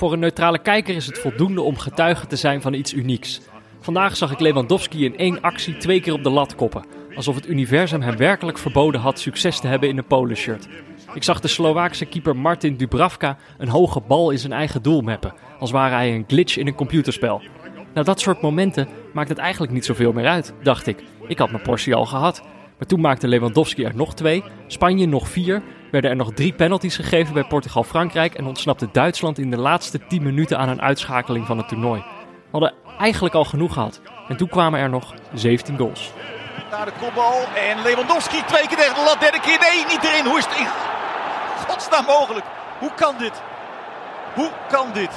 Voor een neutrale kijker is het voldoende om getuige te zijn van iets unieks. Vandaag zag ik Lewandowski in één actie twee keer op de lat koppen. Alsof het universum hem werkelijk verboden had succes te hebben in een poloshirt. Ik zag de Slovaakse keeper Martin Dubravka een hoge bal in zijn eigen doel mappen. Als ware hij een glitch in een computerspel. Nou, dat soort momenten maakt het eigenlijk niet zoveel meer uit, dacht ik. Ik had mijn portie al gehad. Maar toen maakte Lewandowski er nog twee, Spanje nog vier, werden er nog drie penalties gegeven bij Portugal-Frankrijk en ontsnapte Duitsland in de laatste 10 minuten aan een uitschakeling van het toernooi. We hadden eigenlijk al genoeg gehad. En toen kwamen er nog 17 goals. Naar de kopbal en Lewandowski twee keer tegen de lat, derde keer nee, niet erin. Hoe is het in godsnaam mogelijk? Hoe kan dit? Hoe kan dit?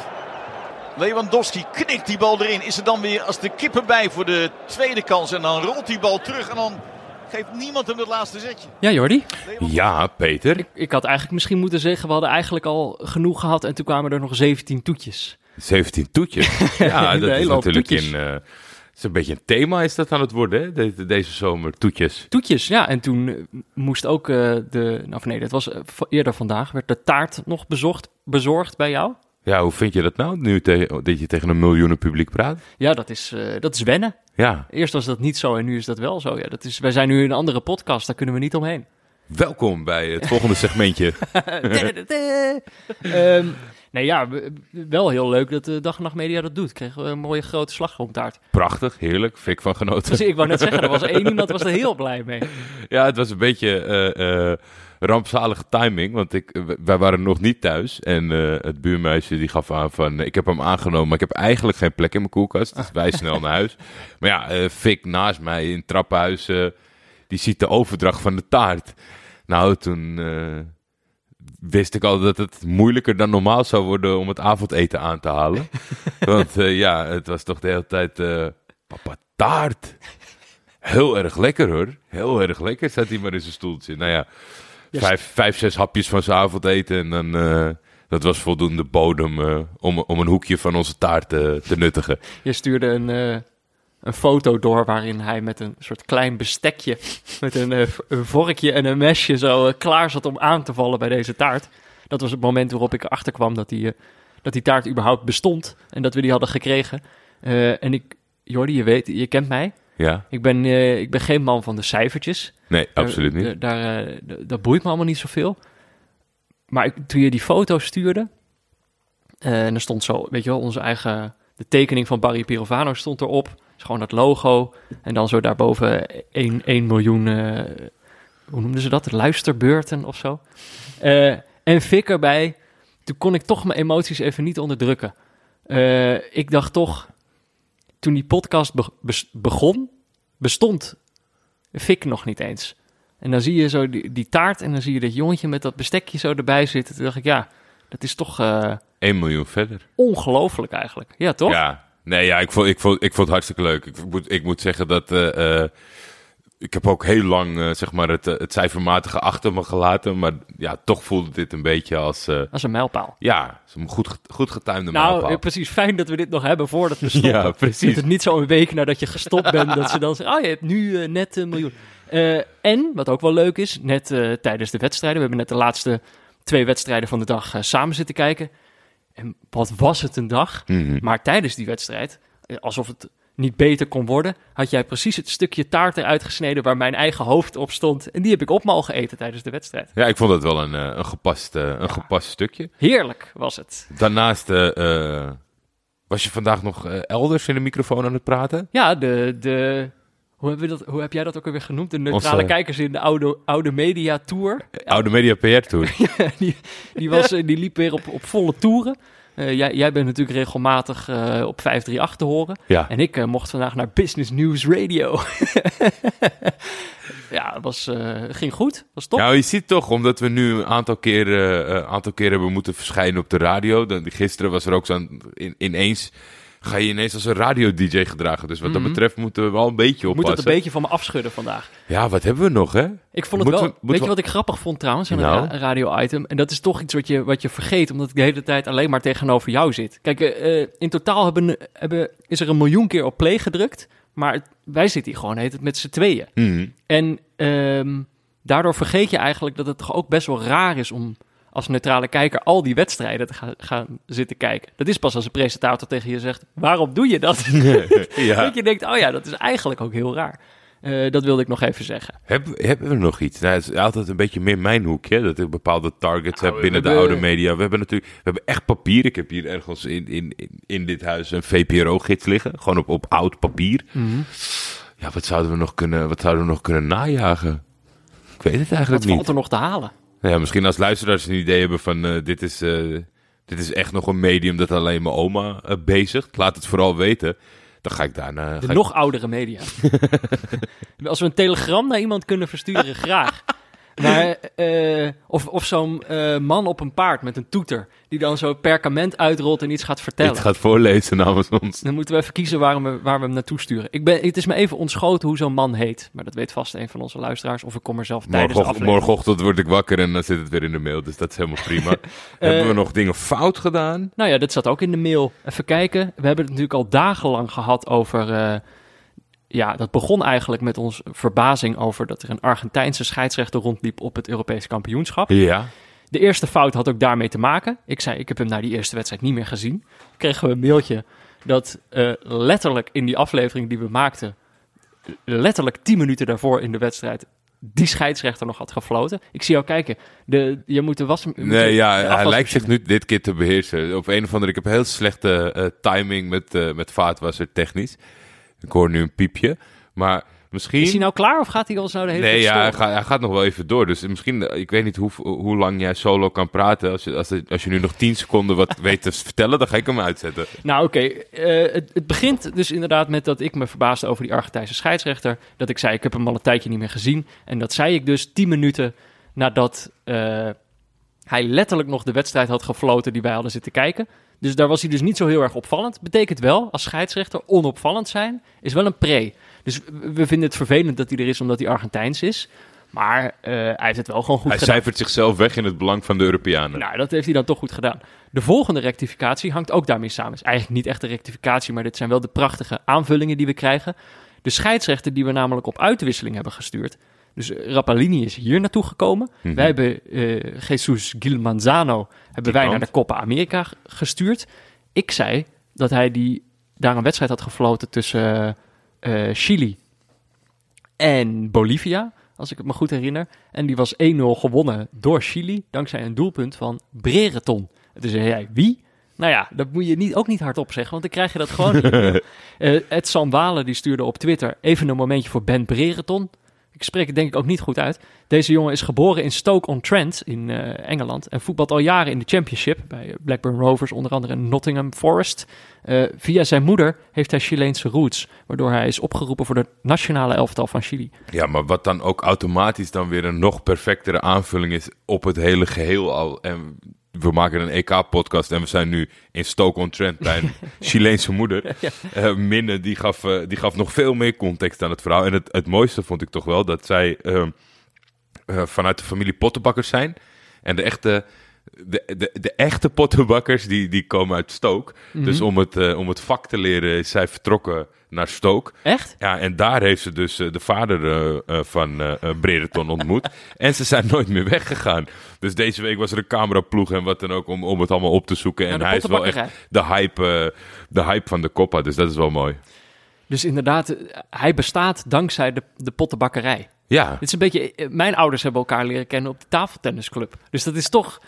Lewandowski knikt die bal erin. Is er dan weer als de kippen bij voor de tweede kans. En dan rolt die bal terug en dan geeft niemand hem het laatste zetje. Ja, Jordi? Ja, Peter. Ik, ik had eigenlijk misschien moeten zeggen, we hadden eigenlijk al genoeg gehad en toen kwamen er nog 17 toetjes. 17 toetjes. Ja, dat is natuurlijk toetjes. in... eh, het is een beetje een thema is dat aan het worden, hè? De- deze zomer. Toetjes. Toetjes, ja. En toen eh, moest ook eh, de, nou of nee, dat was eerder vandaag, werd de taart nog bezocht, bezorgd bij jou. Ja, hoe vind je dat nou, nu te- dat je tegen een miljoenen publiek praat? Ja, dat is, eh, dat is wennen. Ja, Eerst was dat niet zo en nu is dat wel zo. Ja, dat is, wij zijn nu in een andere podcast, daar kunnen we niet omheen. welkom bij het volgende segmentje. Ehm, nee, ja, wel heel leuk dat de Dag en Nacht Media dat doet. Kregen we een mooie grote slagroomtaart. Prachtig, heerlijk, fik van genoten. Dus ik wou net zeggen, er was één iemand was er heel blij mee. Ja, het was een beetje eh, eh, rampzalige timing, want ik, wij waren nog niet thuis. En eh, het buurmeisje die gaf aan van, ik heb hem aangenomen, maar ik heb eigenlijk geen plek in mijn koelkast. Dus wij snel naar huis. Maar ja, eh Fik naast mij in het trappenhuis, eh, die ziet de overdracht van de taart. Nou, toen eh, wist ik al dat het moeilijker dan normaal zou worden om het avondeten aan te halen. want eh, ja, het was toch de hele tijd, eh, papa taart. Heel erg lekker hoor. Heel erg lekker. Zat hij maar in zijn stoeltje. Nou Ja, vijf, vijf, zes hapjes van zijn avondeten. En dan, eh, dat was voldoende bodem eh, om, om een hoekje van onze taart te, te nuttigen. Je stuurde een, eh, een foto door waarin hij met een soort klein bestekje, met een, eh, een vorkje en een mesje zo eh, klaar zat om aan te vallen bij deze taart. Dat was het moment waarop ik erachter kwam dat die, eh, dat die taart überhaupt bestond en dat we die hadden gekregen. Eh, en ik, Jordi, je weet, je kent mij. Ja? Ik ben, eh, ik ben geen man van de cijfertjes. Nee, absoluut niet. Daar, eh, dat boeit me allemaal niet zoveel. Maar ik, toen je die foto stuurde, eh, en er stond zo, weet je wel, onze eigen, de tekening van Barry Pirovano stond erop. Dus gewoon dat logo. En dan zo daarboven 1, 1 miljoen, hoe noemden ze dat? Luisterbeurten of zo. En Fik erbij. Toen kon ik toch mijn emoties even niet onderdrukken. Ik dacht toch, toen die podcast be- begon, bestond Fik nog niet eens. En dan zie je zo die, die taart en dan zie je dat jongetje met dat bestekje zo erbij zitten. Toen dacht ik, ja, dat is toch eh, 1 miljoen verder. ongelooflijk eigenlijk. Ja, toch? Ja, nee, ja, ik vond, ik vond, ik vond het hartstikke leuk. Ik moet, ik moet zeggen dat. eh, eh, ik heb ook heel lang eh, zeg maar het, eh, het cijfermatige achter me gelaten. Maar ja, toch voelde dit een beetje als. eh, is een mijlpaal. ja, een goed, goed getuimde Nou, mijlpaal. eh, precies. Fijn dat we dit nog hebben voordat we stoppen. Ja, precies. Dat het niet zo een week nadat je gestopt bent, dat ze dan zeggen, oh, je hebt nu net een miljoen. En, wat ook wel leuk is, net tijdens de wedstrijden, we hebben net de laatste twee wedstrijden van de dag samen zitten kijken. En wat was het een dag? Mhm. Maar tijdens die wedstrijd, alsof het niet beter kon worden, had jij precies het stukje taart eruit gesneden waar mijn eigen hoofd op stond. En die heb ik op mogen eten tijdens de wedstrijd. Ja, ik vond dat wel een, eh, een, gepast, eh, een gepast stukje. Heerlijk was het. Daarnaast eh, was je vandaag nog elders in de microfoon aan het praten. Ja, de, de, hoe, hebben we dat, hoe heb jij dat ook alweer genoemd? De neutrale Onze- kijkers in de oude, oude media tour. Oude Media PR Tour. die, die, was, die liep weer op, op volle toeren. Eh, jij, jij bent natuurlijk regelmatig eh, op 538 te horen. Ja. En ik eh, mocht vandaag naar Business News Radio. ja, het was, ging goed. Was top. Nou, je ziet toch, omdat we nu een aantal keren, aantal keren hebben moeten verschijnen op de radio. Dan, gisteren was er ook zo'n, in, ineens ga je ineens als een radio-dj gedragen. Dus wat dat Mhm. betreft moeten we wel een beetje ik moet oppassen. het een beetje van me afschudden vandaag. Ja, wat hebben we nog, hè? Ik vond het Moeten wel. we- weet je wat ik grappig vond trouwens aan Nou? een ra- radio-item? En dat is toch iets wat je, wat je vergeet, omdat ik de hele tijd alleen maar tegenover jou zit. Kijk, eh, eh, in totaal hebben, hebben, is er een miljoen keer op play gedrukt. Maar wij zitten hier gewoon heet het met z'n tweeën. Mhm. En ehm, daardoor vergeet je eigenlijk dat het toch ook best wel raar is om als neutrale kijker al die wedstrijden te gaan, gaan zitten kijken. Dat is pas als een presentator tegen je zegt, waarom doe je dat? ja. Dat je denkt, oh ja, dat is eigenlijk ook heel raar. Eh, dat wilde ik nog even zeggen. Hebben, hebben we nog iets? Nou, het is altijd een beetje meer mijn hoekje. Dat ik bepaalde targets Nou, heb binnen de oude media. We hebben natuurlijk we hebben echt papier. Ik heb hier ergens in, in, in, dit huis een VPRO-gids liggen. Gewoon op, op oud papier. Ja, wat zouden we nog kunnen, wat zouden we nog kunnen najagen? Ik weet het eigenlijk Wat valt niet. er nog te halen? Ja, misschien als luisteraars een idee hebben van eh, dit, is, eh, dit is echt nog een medium dat alleen mijn oma eh, bezigt. Laat het vooral weten. Dan ga ik daarna... De ik- nog oudere media. Als we een telegram naar iemand kunnen versturen, graag. Maar, eh, of of zo'n eh, man op een paard met een toeter, die dan zo perkament uitrolt en iets gaat vertellen. Dit gaat voorlezen namens ons. Dan moeten we even kiezen waar we, waar we hem naartoe sturen. Ik ben, het is me even ontschoten hoe zo'n man heet. Maar dat weet vast een van onze luisteraars. Of ik kom er zelf tijdens de Morgenochtend, word ik wakker en dan zit het weer in de mail. Dus dat is helemaal prima. Hebben we nog dingen fout gedaan? Nou ja, dat zat ook in de mail. Even kijken. We hebben het natuurlijk al dagenlang gehad over... ja, dat begon eigenlijk met ons verbazing over dat er een Argentijnse scheidsrechter rondliep op het Europees kampioenschap. Ja. De eerste fout had ook daarmee te maken. Ik zei, ik heb hem na die eerste wedstrijd niet meer gezien. Kregen we een mailtje dat eh, letterlijk in die aflevering die we maakten, letterlijk 10 minuten daarvoor in de wedstrijd, die scheidsrechter nog had gefloten. Ik zie jou kijken. De, je moet de was. Nee, ja, hij lijkt zich nu dit keer te beheersen. Op een of andere, ik heb heel slechte eh, timing met, eh met vaatwasser technisch. Ik hoor nu een piepje. Maar misschien... Is hij nou klaar of gaat hij ons nou de hele Nee, tijd ja, hij, gaat, hij gaat nog wel even door. Dus misschien, eh, ik weet niet hoe, hoe lang jij solo kan praten. Als je, als, je- als je nu nog 10 seconden wat weet te vertellen, dan ga ik hem uitzetten. Nou, oké. eh, het, het begint dus inderdaad met dat ik me verbaasde over die Argentijnse scheidsrechter. Dat ik zei, ik heb hem al een tijdje niet meer gezien. En dat zei ik dus tien minuten nadat eh, hij letterlijk nog de wedstrijd had gefloten die wij hadden zitten kijken. Dus daar was hij dus niet zo heel erg opvallend. Betekent wel, als scheidsrechter onopvallend zijn, is wel een pre. Dus we vinden het vervelend dat hij er is omdat hij Argentijns is. Maar eh, hij heeft het wel gewoon goed Hij gedaan. cijfert zichzelf weg in het belang van de Europeanen. Nou, dat heeft hij dan toch goed gedaan. De volgende rectificatie hangt ook daarmee samen. Het is eigenlijk niet echt een rectificatie, maar dit zijn wel de prachtige aanvullingen die we krijgen. De scheidsrechter die we namelijk op uitwisseling hebben gestuurd. Dus eh, Rappalini is hier naartoe gekomen. Mhm. Wij hebben eh Jesus Gilmanzano hebben wij naar de Copa America g- gestuurd. Ik zei dat hij die, daar een wedstrijd had gefloten tussen eh, Chili en Bolivia, als ik het me goed herinner. En die was 1-0 gewonnen door Chili, dankzij een doelpunt van Brereton. En toen zei jij, wie? Nou ja, dat moet je niet, ook niet hardop zeggen, want dan krijg je dat gewoon niet. Eh Ed Sambale die stuurde op Twitter even een momentje voor Ben Brereton. Ik spreek het denk ik ook niet goed uit. Deze jongen is geboren in Stoke-on-Trent in eh, Engeland en voetbalt al jaren in de Championship bij Blackburn Rovers, onder andere Nottingham Forest. Eh, via zijn moeder heeft hij Chileense roots, waardoor hij is opgeroepen voor de nationale elftal van Chili. Ja, maar wat dan ook automatisch dan weer een nog perfectere aanvulling is op het hele geheel al. En we maken een EK-podcast en we zijn nu in Stoke-on-Trent bij een Chileense moeder. Eh, Minne, die gaf, eh, die gaf nog veel meer context aan het verhaal. En het, het mooiste vond ik toch wel dat zij eh, eh, vanuit de familie pottenbakkers zijn. En de echte... De, de, de echte pottenbakkers die, die komen uit Stoke. Dus om het, eh, om het vak te leren is zij vertrokken naar Stoke. Echt? Ja, en daar heeft ze dus eh, de vader eh, van Brereton ontmoet. en ze zijn nooit meer weggegaan. Dus deze week was er een cameraploeg en wat dan ook om, om het allemaal op te zoeken. En hij is wel echt de hype, de hype van de Coppa, dus dat is wel mooi. Dus inderdaad, hij bestaat dankzij de, de pottenbakkerij. Ja, Dit is een beetje. Mijn ouders hebben elkaar leren kennen op de tafeltennisclub. Dus dat is toch.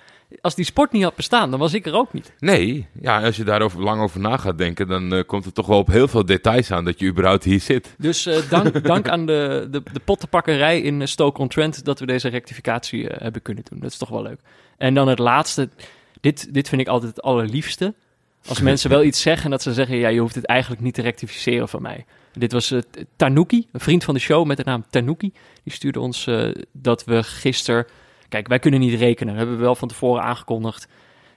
Als die sport niet had bestaan, dan was ik er ook niet. nee. Ja, als je daarover lang over na gaat denken, dan eh, komt het toch wel op heel veel details aan dat je überhaupt hier zit. Dus eh, dank, dank aan de, de, de pottenpakkerij in eh, Stoke-on-Trent dat we deze rectificatie hebben kunnen doen. Dat is toch wel leuk. En dan het laatste. Dit, dit vind ik altijd het allerliefste. Als mensen wel iets zeggen en dat ze zeggen: ja, je hoeft het eigenlijk niet te rectificeren van mij. Dit was eh, Tanuki, een vriend van de show met de naam Tanuki. Die stuurde ons dat we gisteren. Kijk, wij kunnen niet rekenen. Dat hebben we wel van tevoren aangekondigd.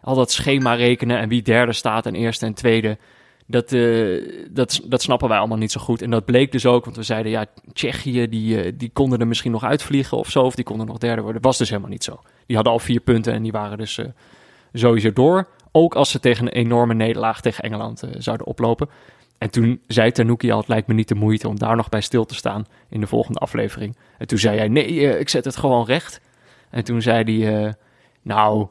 Al dat schema rekenen en wie derde staat en eerste en tweede. Dat, eh, dat, dat snappen wij allemaal niet zo goed. En dat bleek dus ook, want we zeiden ja, Tsjechië, die, eh, die konden er misschien nog uitvliegen of zo. Of die konden nog derde worden. Dat was dus helemaal niet zo. Die hadden al vier punten en die waren dus eh, sowieso door. Ook als ze tegen een enorme nederlaag tegen Engeland zouden oplopen. En toen zei Tanuki al, het lijkt me niet de moeite om daar nog bij stil te staan in de volgende aflevering. En toen zei hij, nee, ik zet het gewoon recht. En toen zei hij, eh, nou,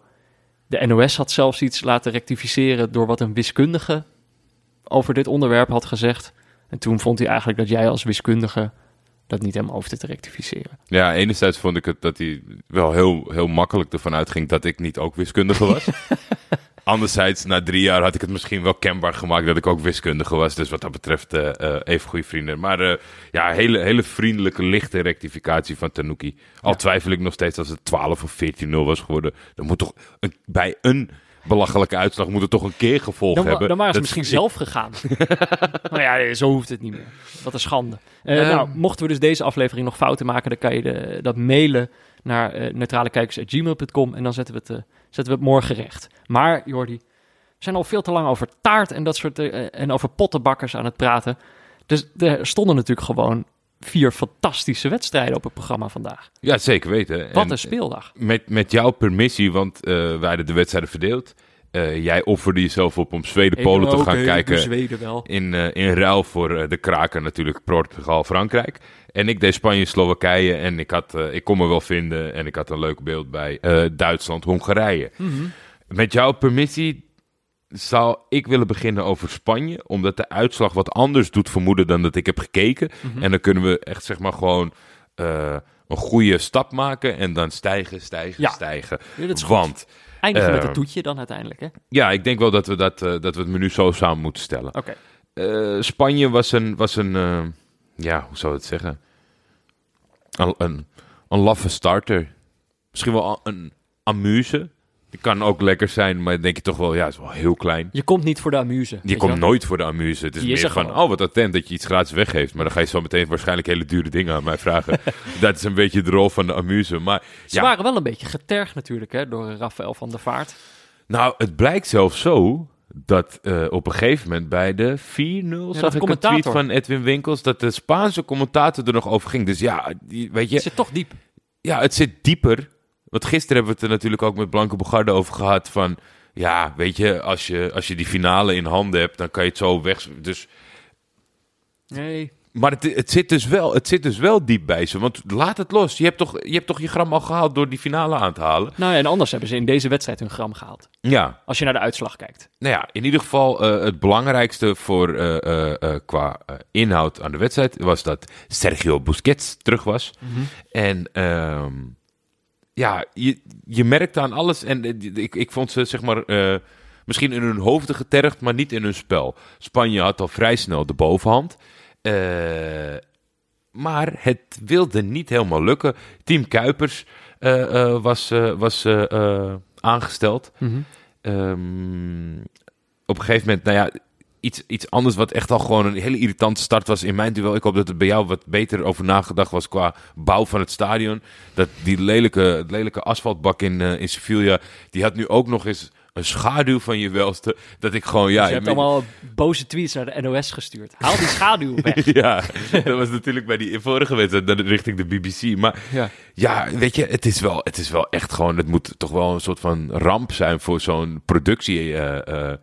De NOS had zelfs iets laten rectificeren door wat een wiskundige over dit onderwerp had gezegd. En toen vond hij eigenlijk dat jij als wiskundige dat niet helemaal hoefde te rectificeren. Ja, enerzijds vond ik het dat hij wel heel, heel makkelijk ervan uitging dat ik niet ook wiskundige was. Anderzijds, na drie jaar had ik het misschien wel kenbaar gemaakt dat ik ook wiskundige was. Dus wat dat betreft uh, uh, even goede vrienden. Maar uh, ja, hele, hele vriendelijke, lichte rectificatie van Tanuki. Al ja. twijfel ik nog steeds als het 12 of 14-0 was geworden. Dan moet toch een, bij een belachelijke uitslag moet het toch een keer gevolg dan, hebben. Dan waren ze misschien zelf gegaan. maar ja, zo hoeft het niet meer. Wat een schande. Uh, um. nou, mochten we dus deze aflevering nog fouten maken, dan kan je de, dat mailen naar uh, neutralekijkers.gmail.com en dan zetten we, het, uh, zetten we het morgen recht. Maar, Jordi, we zijn al veel te lang over taart en dat soort en over pottenbakkers aan het praten. Dus er stonden natuurlijk gewoon vier fantastische wedstrijden op het programma vandaag. Ja, zeker weten. Wat een speeldag. Met, met jouw permissie, want wij hadden de wedstrijden verdeeld. Uh, jij offerde jezelf op om Zweden-Polen te gaan kijken. Zweden wel. In, uh, in ruil voor uh, de kraken natuurlijk Portugal-Frankrijk. En ik deed Spanje-Slowakije en ik, had, ik kon me wel vinden. En ik had een leuk beeld bij Duitsland-Hongarije. Mhm. Mm -hmm. Met jouw permissie zou ik willen beginnen over Spanje. Omdat de uitslag wat anders doet vermoeden dan dat ik heb gekeken. Mhm. Mm -hmm. En dan kunnen we echt zeg maar gewoon een goede stap maken. En dan stijgen, stijgen, ja. stijgen. Ja, dat is Want... goed. Eindigen met Uh, een toetje dan uiteindelijk, hè? Ja, ik denk wel dat we, dat, uh, dat we het menu zo samen moeten stellen. Oké. Okay. Uh, Spanje was een, was een uh, ja, hoe zou ik het zeggen? Een, een, een laffe starter. Misschien wel een amuse. Kan ook lekker zijn, maar denk je toch wel, ja, het is wel heel klein. Je komt niet voor de amuse. Je komt nooit voor de amuse. Het is Die meer er van, gewoon. oh, wat attent dat je iets gratis weggeeft. Maar dan ga je zo meteen waarschijnlijk hele dure dingen aan mij vragen. dat is een beetje de rol van de amuse. Maar Ze ja, waren wel een beetje getergd natuurlijk, hè, door Rafael van der Vaart. Nou, het blijkt zelfs zo dat uh, op een gegeven moment bij de 4-0 Ja, zag ik een tweet van Edwin Winkels dat de Spaanse commentator er nog over ging. Dus ja, die, weet je, Het zit toch diep. ja, het zit dieper. Want gisteren hebben we het er natuurlijk ook met Blanke Bogarde over gehad van, ja, weet je, als je, als je die finale in handen hebt, dan kan je het zo weg. Dus, Nee. maar het, het, zit dus wel, het zit dus wel diep bij ze. Want laat het los. Je hebt toch je, hebt toch je gram al gehaald door die finale aan te halen. Nou ja, en anders hebben ze in deze wedstrijd hun gram gehaald. Ja, Als je naar de uitslag kijkt. Nou ja, in ieder geval uh, het belangrijkste voor, uh, uh, qua inhoud aan de wedstrijd was dat Sergio Busquets terug was. Mhm. En ehm, ja, je, je merkte aan alles. En ik, ik vond ze zeg maar misschien in hun hoofden getergd, maar niet in hun spel. Spanje had al vrij snel de bovenhand. maar het wilde niet helemaal lukken. Team Kuipers was, was aangesteld. Mm Um, op een gegeven moment, nou ja, iets, iets anders wat echt al gewoon een hele irritante start was in mijn duel. Ik hoop dat er bij jou wat beter over nagedacht was qua bouw van het stadion. Dat die lelijke, lelijke asfaltbak in, uh, in Sevilla, die had nu ook nog eens een schaduw van je welste. Dat ik gewoon, ja... Dus je hebt allemaal boze tweets naar de NOS gestuurd. Haal die schaduw weg. ja, dat was natuurlijk bij die vorige wedstrijd richting de BBC. Maar ja. ja, weet je, het is, wel, het is wel echt gewoon... Het moet toch wel een soort van ramp zijn voor zo'n productie... Uh, uh,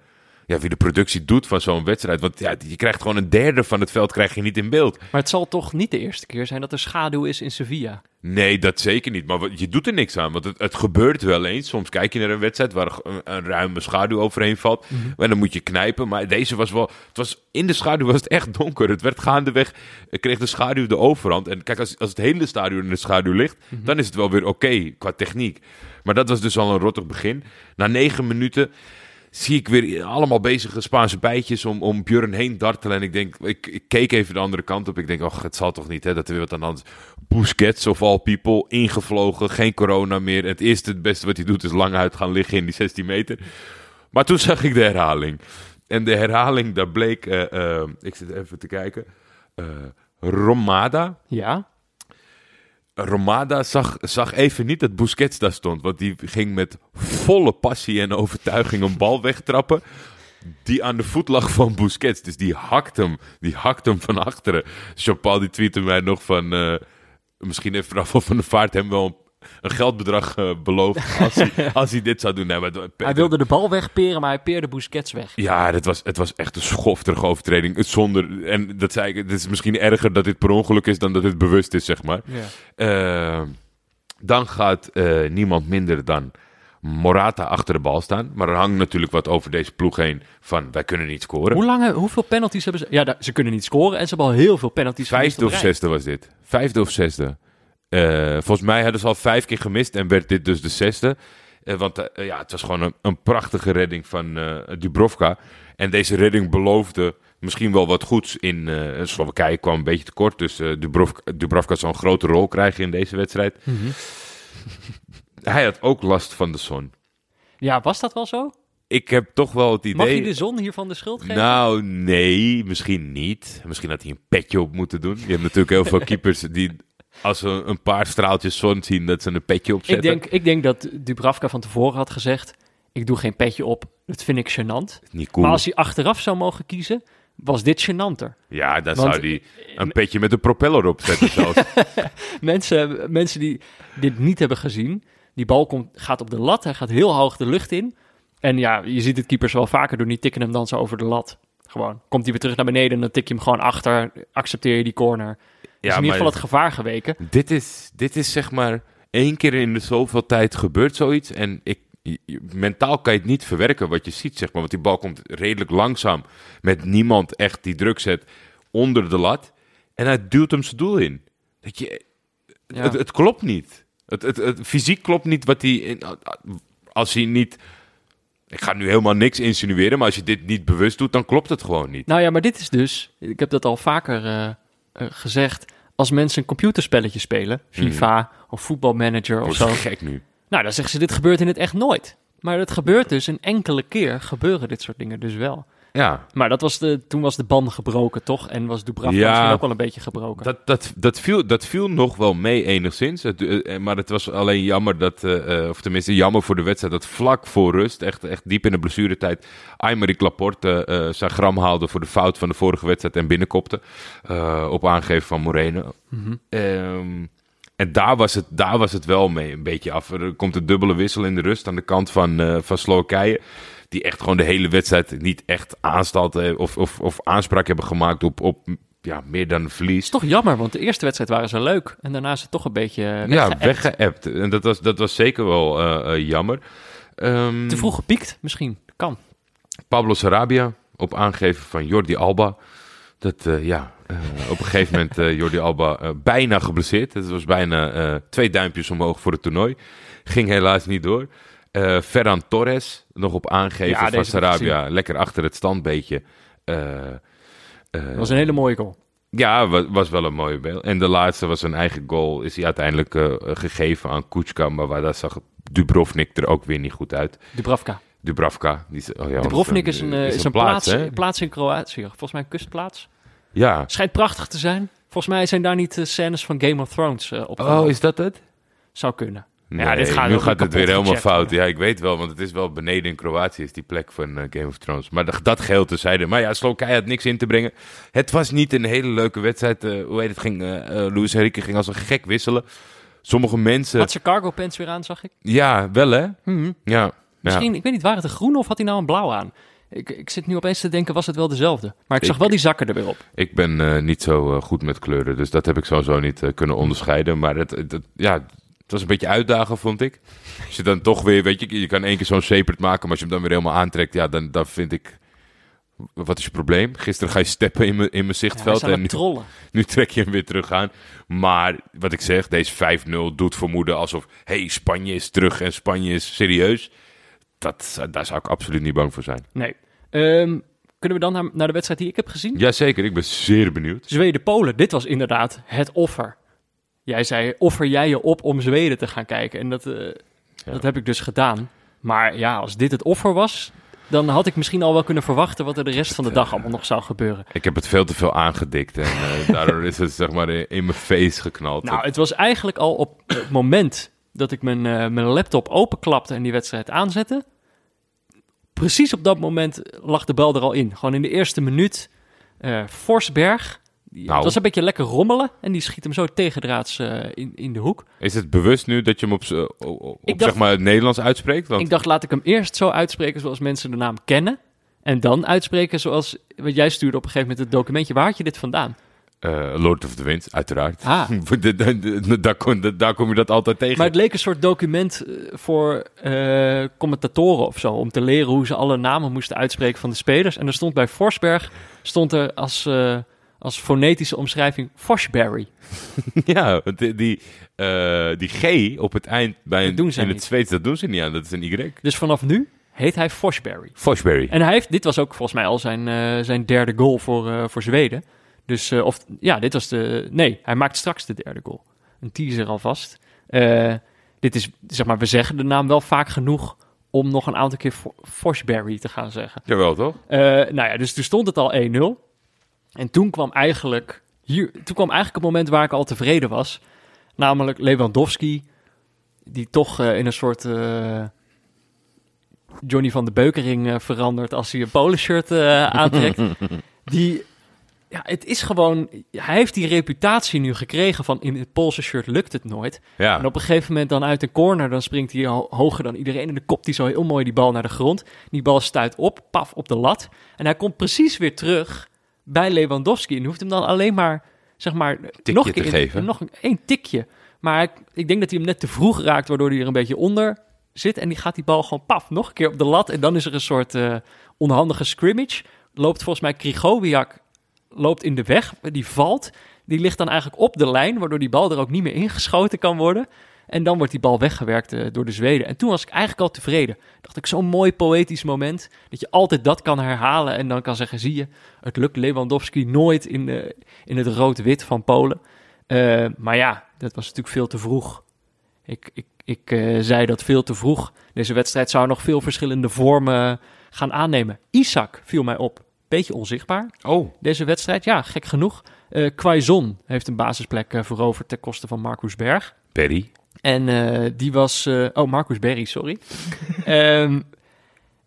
ja, wie de productie doet van zo'n wedstrijd. Want ja, je krijgt gewoon een derde van het veld krijg je niet in beeld. Maar het zal toch niet de eerste keer zijn dat er schaduw is in Sevilla? Nee, dat zeker niet. Maar je doet er niks aan. Want het, het gebeurt wel eens. Soms kijk je naar een wedstrijd waar een, een ruime schaduw overheen valt. Mm -hmm. En dan moet je knijpen. Maar deze was wel... Het was, in de schaduw was het echt donker. Het werd gaandeweg... kreeg de schaduw de overhand. En kijk, als, als het hele stadion in de schaduw ligt... Mm -hmm. dan is het wel weer oké okay, qua techniek. Maar dat was dus al een rottig begin. Na negen minuten zie ik weer allemaal bezige Spaanse bijtjes om, om Björn heen dartelen. En ik denk, ik, keek even de andere kant op. Ik denk, oh, het zal toch niet, hè, dat er weer wat aan de hand. Busquets of all people, ingevlogen, geen corona meer. Het eerste, het beste wat hij doet is lang uit gaan liggen in die 16 meter. Maar toen zag ik de herhaling. En de herhaling, daar bleek, uh, uh, ik zit even te kijken, uh, Romada. Ja. Romada zag, zag even niet dat Busquets daar stond. Want die ging met volle passie en overtuiging een bal wegtrappen. Die aan de voet lag van Busquets. Dus die hakt hem, die hakt hem van achteren. Jean-Paul die tweette mij nog van... Uh, misschien heeft Rafael van de Vaart hem wel een, een geldbedrag uh, beloofd als hij, als hij dit zou doen. Nee, maar, hij wilde de bal wegperen, maar hij peerde Busquets weg. Ja, het was, het was echt een schofterige overtreding. Zonder, en dat zei ik, het is misschien erger dat dit per ongeluk is dan dat het bewust is, zeg maar. Ja. Uh, dan gaat uh, niemand minder dan Morata achter de bal staan. Maar er hangt natuurlijk wat over deze ploeg heen van wij kunnen niet scoren. Hoe lange, hoeveel penalties hebben ze? Ja, ze kunnen niet scoren en ze hebben al heel veel penalties Vijfde of zesde was dit. Vijfde of zesde. Eh, volgens mij hadden ze al vijf keer gemist en werd dit dus de zesde. Eh, want eh, ja, het was gewoon een, een prachtige redding van Dubrovka. En deze redding beloofde misschien wel wat goeds in Slowakije. kwam een beetje tekort, dus Dubrovka, Dubrovka zal een grote rol krijgen in deze wedstrijd. Mhm. Hij had ook last van de zon. Ja, was dat wel zo? Ik heb toch wel het idee... Mag je de zon hiervan de schuld geven? Nou, nee, misschien niet. Misschien had hij een petje op moeten doen. Je hebt natuurlijk heel veel keepers die, als ze een paar straaltjes zon zien, dat ze een petje ik, opzetten. denk, ik denk dat Dubravka van tevoren had gezegd, ik doe geen petje op, dat vind ik gênant. Niet cool. Maar als hij achteraf zou mogen kiezen, was dit gênanter. Ja, dan Want- zou hij een petje met een propeller opzetten zelfs. Mensen, mensen die dit niet hebben gezien, die bal komt, gaat op de lat, hij gaat heel hoog de lucht in. En ja, je ziet het keepers wel vaker doen, die tikken hem dan zo over de lat. Gewoon, komt hij weer terug naar beneden en dan tik je hem gewoon achter, accepteer je die corner. Is in ieder geval het gevaar geweken. dit, is, dit is zeg maar één keer in de zoveel tijd gebeurt zoiets. En ik, mentaal kan je het niet verwerken wat je ziet, zeg maar. Want die bal komt redelijk langzaam met niemand echt die druk zet onder de lat. En hij duwt hem zijn doel in. Dat je, Ja. Het, het klopt niet. Het, het, het fysiek klopt niet wat hij. in- Als hij niet. Ik ga nu helemaal niks insinueren, maar als je dit niet bewust doet, dan klopt het gewoon niet. Nou ja, maar dit is dus, ik heb dat al vaker eh, eh, gezegd, als mensen een computerspelletje spelen, FIFA of voetbalmanager of zo, gek nu. nou dan zeggen ze dit gebeurt in het echt nooit. Maar het gebeurt dus een enkele keer gebeuren dit soort dingen dus wel. Ja, Maar dat was de, toen was de ban gebroken toch? En was Dubravka Ja. misschien ook wel een beetje gebroken. dat, dat, dat, viel, dat viel nog wel mee enigszins. Het, eh, maar het was alleen jammer dat, eh, eh, of tenminste jammer voor de wedstrijd, dat vlak voor rust, echt, echt diep in de blessuretijd, Aymeric Laporte eh, zijn gram haalde voor de fout van de vorige wedstrijd en binnenkopte. eh, op aangeven van Moreno. Mhm. Ehm, en daar was, het, daar was het wel mee een beetje af. Er komt een dubbele wissel in de rust aan de kant van, eh, van Slowakije. Die echt gewoon de hele wedstrijd niet echt aanstalt eh, of, of, of aanspraak hebben gemaakt op, op ja, meer dan verlies. is toch jammer, want de eerste wedstrijd waren ze leuk. En daarna is het toch een beetje Ja, weggeëpt. En dat was, dat was zeker wel eh, eh, jammer. Ehm, Te vroeg gepiekt misschien. Kan. Pablo Sarabia op aangeven van Jordi Alba. Dat, ja, op een gegeven moment Jordi Alba bijna geblesseerd. Het was bijna twee duimpjes omhoog voor het toernooi. Ging helaas niet door. Eh Ferran Torres nog op aangeven Ja, van Sarabia. Lekker achter het standbeetje. Eh, eh, Dat was een hele mooie goal. Ja, was, was wel een mooie beeld. En de laatste was een eigen goal. Is hij uiteindelijk gegeven aan Kuchka. Maar waar daar zag Dubrovnik er ook weer niet goed uit. Dubravka. Dubravka. Die, is- oh ja, Dubrovnik is een, is een plaats, in Kroatië. Volgens mij een kustplaats. Ja. Schijnt prachtig te zijn. Volgens mij zijn daar niet de scènes van Game of Thrones eh opgenomen. Oh, is dat het? Zou kunnen. Nee, ja, dit gaat nu gaat het weer helemaal fout. Ja, ik weet wel, want het is wel beneden in Kroatië is die plek van eh, Game of Thrones. Maar dat, dat geheel tezijde. Maar ja, Slowakije had niks in te brengen. Het was niet een hele leuke wedstrijd. eh, hoe heet het? Ging, eh eh, Luis Enrique ging als een gek wisselen. Sommige mensen... Had ze cargo pants weer aan, zag ik. Ja, wel hè? Mhm. Ja. Misschien, ik weet niet, waren het een groen of had hij nou een blauw aan? Ik, ik zit nu opeens te denken, was het wel dezelfde? Maar ik zag Ik- wel die zakken er weer op. Ik ben eh, niet zo goed met kleuren, dus dat heb ik sowieso niet kunnen onderscheiden. Maar het, het, het- ja, het was een beetje uitdagen, vond ik. Als je dan toch weer, weet je, je kan één keer zo'n sepert maken, maar als je hem dan weer helemaal aantrekt, ja, dan, dan vind ik... Wat is je probleem? Gisteren ga je steppen in mijn in mijn zichtveld en het nu, trollen. nu trek je hem weer terug aan. Maar wat ik zeg, deze 5-0 doet vermoeden alsof, hey, Spanje is terug en Spanje is serieus. Dat, daar zou ik absoluut niet bang voor zijn. Nee. Ehm, kunnen we dan naar, naar de wedstrijd die ik heb gezien? Jazeker, ik ben zeer benieuwd. Zweden-Polen, dit was inderdaad het offer. Jij zei, offer jij je op om Zweden te gaan kijken? En dat, eh, dat heb ik dus gedaan. Maar ja, als dit het offer was, dan had ik misschien al wel kunnen verwachten wat er de rest van de dag allemaal nog zou gebeuren. Ik heb het veel te veel aangedikt en eh, daardoor is het zeg maar in, mijn face geknald. Nou, het was eigenlijk al op het moment dat ik mijn, eh, mijn laptop openklapte en die wedstrijd aanzette. Precies op dat moment lag de bal er al in. Gewoon in de eerste minuut. eh Forsberg. Die, Nou. Het was een beetje lekker rommelen. En die schiet hem zo tegendraads eh, in, in de hoek. is het bewust nu dat je hem op, dacht- zeg maar het Nederlands uitspreekt? Want Ik dacht, laat ik hem eerst zo uitspreken zoals mensen de naam kennen. En dan uitspreken zoals... Want jij stuurde op een gegeven moment het documentje. Waar had je dit vandaan? Eh, Lord of the Winds, uiteraard. Ah. Daar, kom, daar kom je dat altijd tegen. Maar het leek een soort document eh, voor commentatoren of zo. Om te leren hoe ze alle namen moesten uitspreken van de spelers. En er stond bij Forsberg stond er als, als fonetische omschrijving Forsberry. ja, die, die, eh, die G op het eind bij een, doen ze in niet. het Zweeds, dat doen ze niet aan. Dat is een Y. Dus vanaf nu heet hij Forsberry. Forsberry. En hij heeft, dit was ook volgens mij al zijn, eh, zijn derde goal voor, eh, voor Zweden. Dus, of ja, dit was de. Nee, hij maakt straks de derde goal. Een teaser alvast. Dit is, zeg maar, we zeggen de naam wel vaak genoeg om nog een aantal keer Fo- Forsberry te gaan zeggen. Jawel, toch? Nou ja, dus toen stond het al 1-0. En toen kwam eigenlijk, hier, toen kwam eigenlijk het moment waar ik al tevreden was. Namelijk Lewandowski, die toch eh, in een soort eh, Johnny van de Beukering eh, verandert als hij een poloshirt eh aantrekt. die, ja, het is gewoon, hij heeft die reputatie nu gekregen van in het Poolse shirt lukt het nooit. Ja. En op een gegeven moment dan uit een corner, dan springt hij ho- hoger dan iedereen. En dan kopt hij zo heel mooi die bal naar de grond. Die bal stuit op, paf, op de lat. En hij komt precies weer terug bij Lewandowski. En hoeft hem dan alleen maar, zeg maar, nog een te keer in- geven. nog een, één tikje. Maar ik, ik denk dat hij hem net te vroeg raakt, waardoor hij er een beetje onder zit. En die gaat die bal gewoon, paf, nog een keer op de lat. En dan is er een soort eh, onhandige scrimmage. Loopt volgens mij Krigowiak loopt in de weg, die valt. Die ligt dan eigenlijk op de lijn, waardoor die bal er ook niet meer ingeschoten kan worden. En dan wordt die bal weggewerkt eh, door de Zweden. En toen was ik eigenlijk al tevreden. Dacht ik, zo'n mooi poëtisch moment. Dat je altijd dat kan herhalen en dan kan zeggen, zie je, het lukt Lewandowski nooit in, de, in het rood-wit van Polen. Eh, maar ja, dat was natuurlijk veel te vroeg. Ik, ik, ik eh, zei dat veel te vroeg. Deze wedstrijd zou nog veel verschillende vormen gaan aannemen. Isaac viel mij op. Beetje onzichtbaar Oh, deze wedstrijd. Ja, gek genoeg. Eh Quaison heeft een basisplek eh, veroverd ten koste van Marcus Berg. Perry. En eh, die was... eh, oh, Marcus Berry, sorry. Ehm,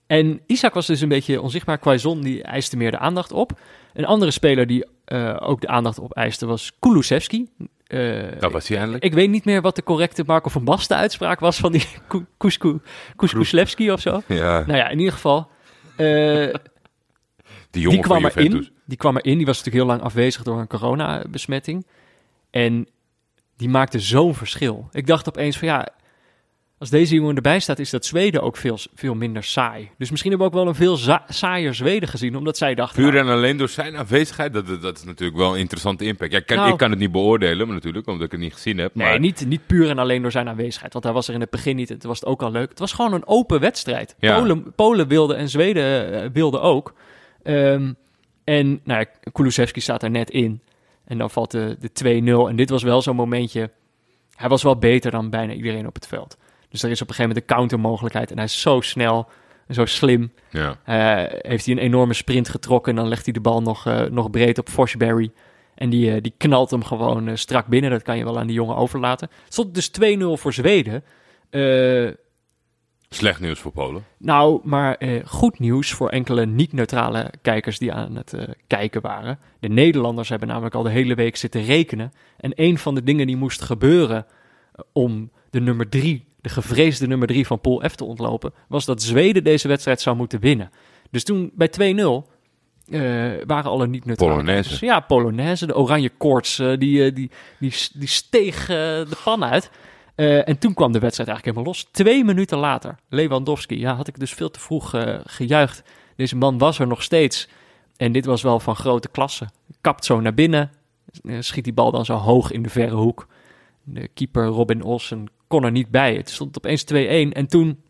en Isaac was dus een beetje onzichtbaar. Quaison die eiste meer de aandacht op. Een andere speler die eh, ook de aandacht op eiste was Kulusevski. Eh, Dat was hij eindelijk. ik weet niet meer wat de correcte Marco van Basten uitspraak was van die Ku- Kusku- Kuskuslevski of zo. Ja, Nou ja, in ieder geval... eh, die jongen die kwam erin. Die kwam erin. Die was natuurlijk heel lang afwezig door een coronabesmetting. En die maakte zo'n verschil. Ik dacht opeens van ja, als deze jongen erbij staat, is dat Zweden ook veel, veel minder saai. Dus misschien hebben we ook wel een veel saaier Zweden gezien, omdat zij dachten... Puur nou, en alleen door zijn aanwezigheid, dat, dat, is natuurlijk wel een interessante impact. Ja, ik, kan, Nou- ik kan het niet beoordelen, maar natuurlijk, omdat ik het niet gezien heb. Maar Nee, niet, niet puur en alleen door zijn aanwezigheid. Want hij was er in het begin niet. Toen was het ook al leuk. Het was gewoon een open wedstrijd. Ja. Polen, Polen wilde en Zweden eh, wilden ook. Ehm, en nou ja, Kulusevski staat er net in. En dan valt de, de 2-0. En dit was wel zo'n momentje. Hij was wel beter dan bijna iedereen op het veld. Dus er is op een gegeven moment een countermogelijkheid. En hij is zo snel en zo slim. ja. Eh, heeft hij een enorme sprint getrokken. En dan legt hij de bal nog, eh, nog breed op Forsberry. En die, eh, die knalt hem gewoon strak binnen. Dat kan je wel aan die jongen overlaten. Het stond dus 2-0 voor Zweden. Slecht nieuws voor Polen. nou, maar eh, goed nieuws voor enkele niet-neutrale kijkers die aan het eh, kijken waren. De Nederlanders hebben namelijk al de hele week zitten rekenen. En een van de dingen die moest gebeuren eh, om de nummer drie, de gevreesde nummer drie van Pool F te ontlopen, was dat Zweden deze wedstrijd zou moeten winnen. Dus toen bij 2-0 eh, waren alle niet-neutrale Polonaise. kijkers- Ja, Polonaise. De oranje koorts, die, die, die, die steeg de pan uit. Eh, en toen kwam de wedstrijd eigenlijk helemaal los. Twee minuten later, Lewandowski. Ja, had ik dus veel te vroeg eh, gejuicht. Deze man was er nog steeds. En dit was wel van grote klasse. Kapt zo naar binnen. eh, Schiet die bal dan zo hoog in de verre hoek. De keeper Robin Olsen kon er niet bij. Het stond opeens 2-1. En toen,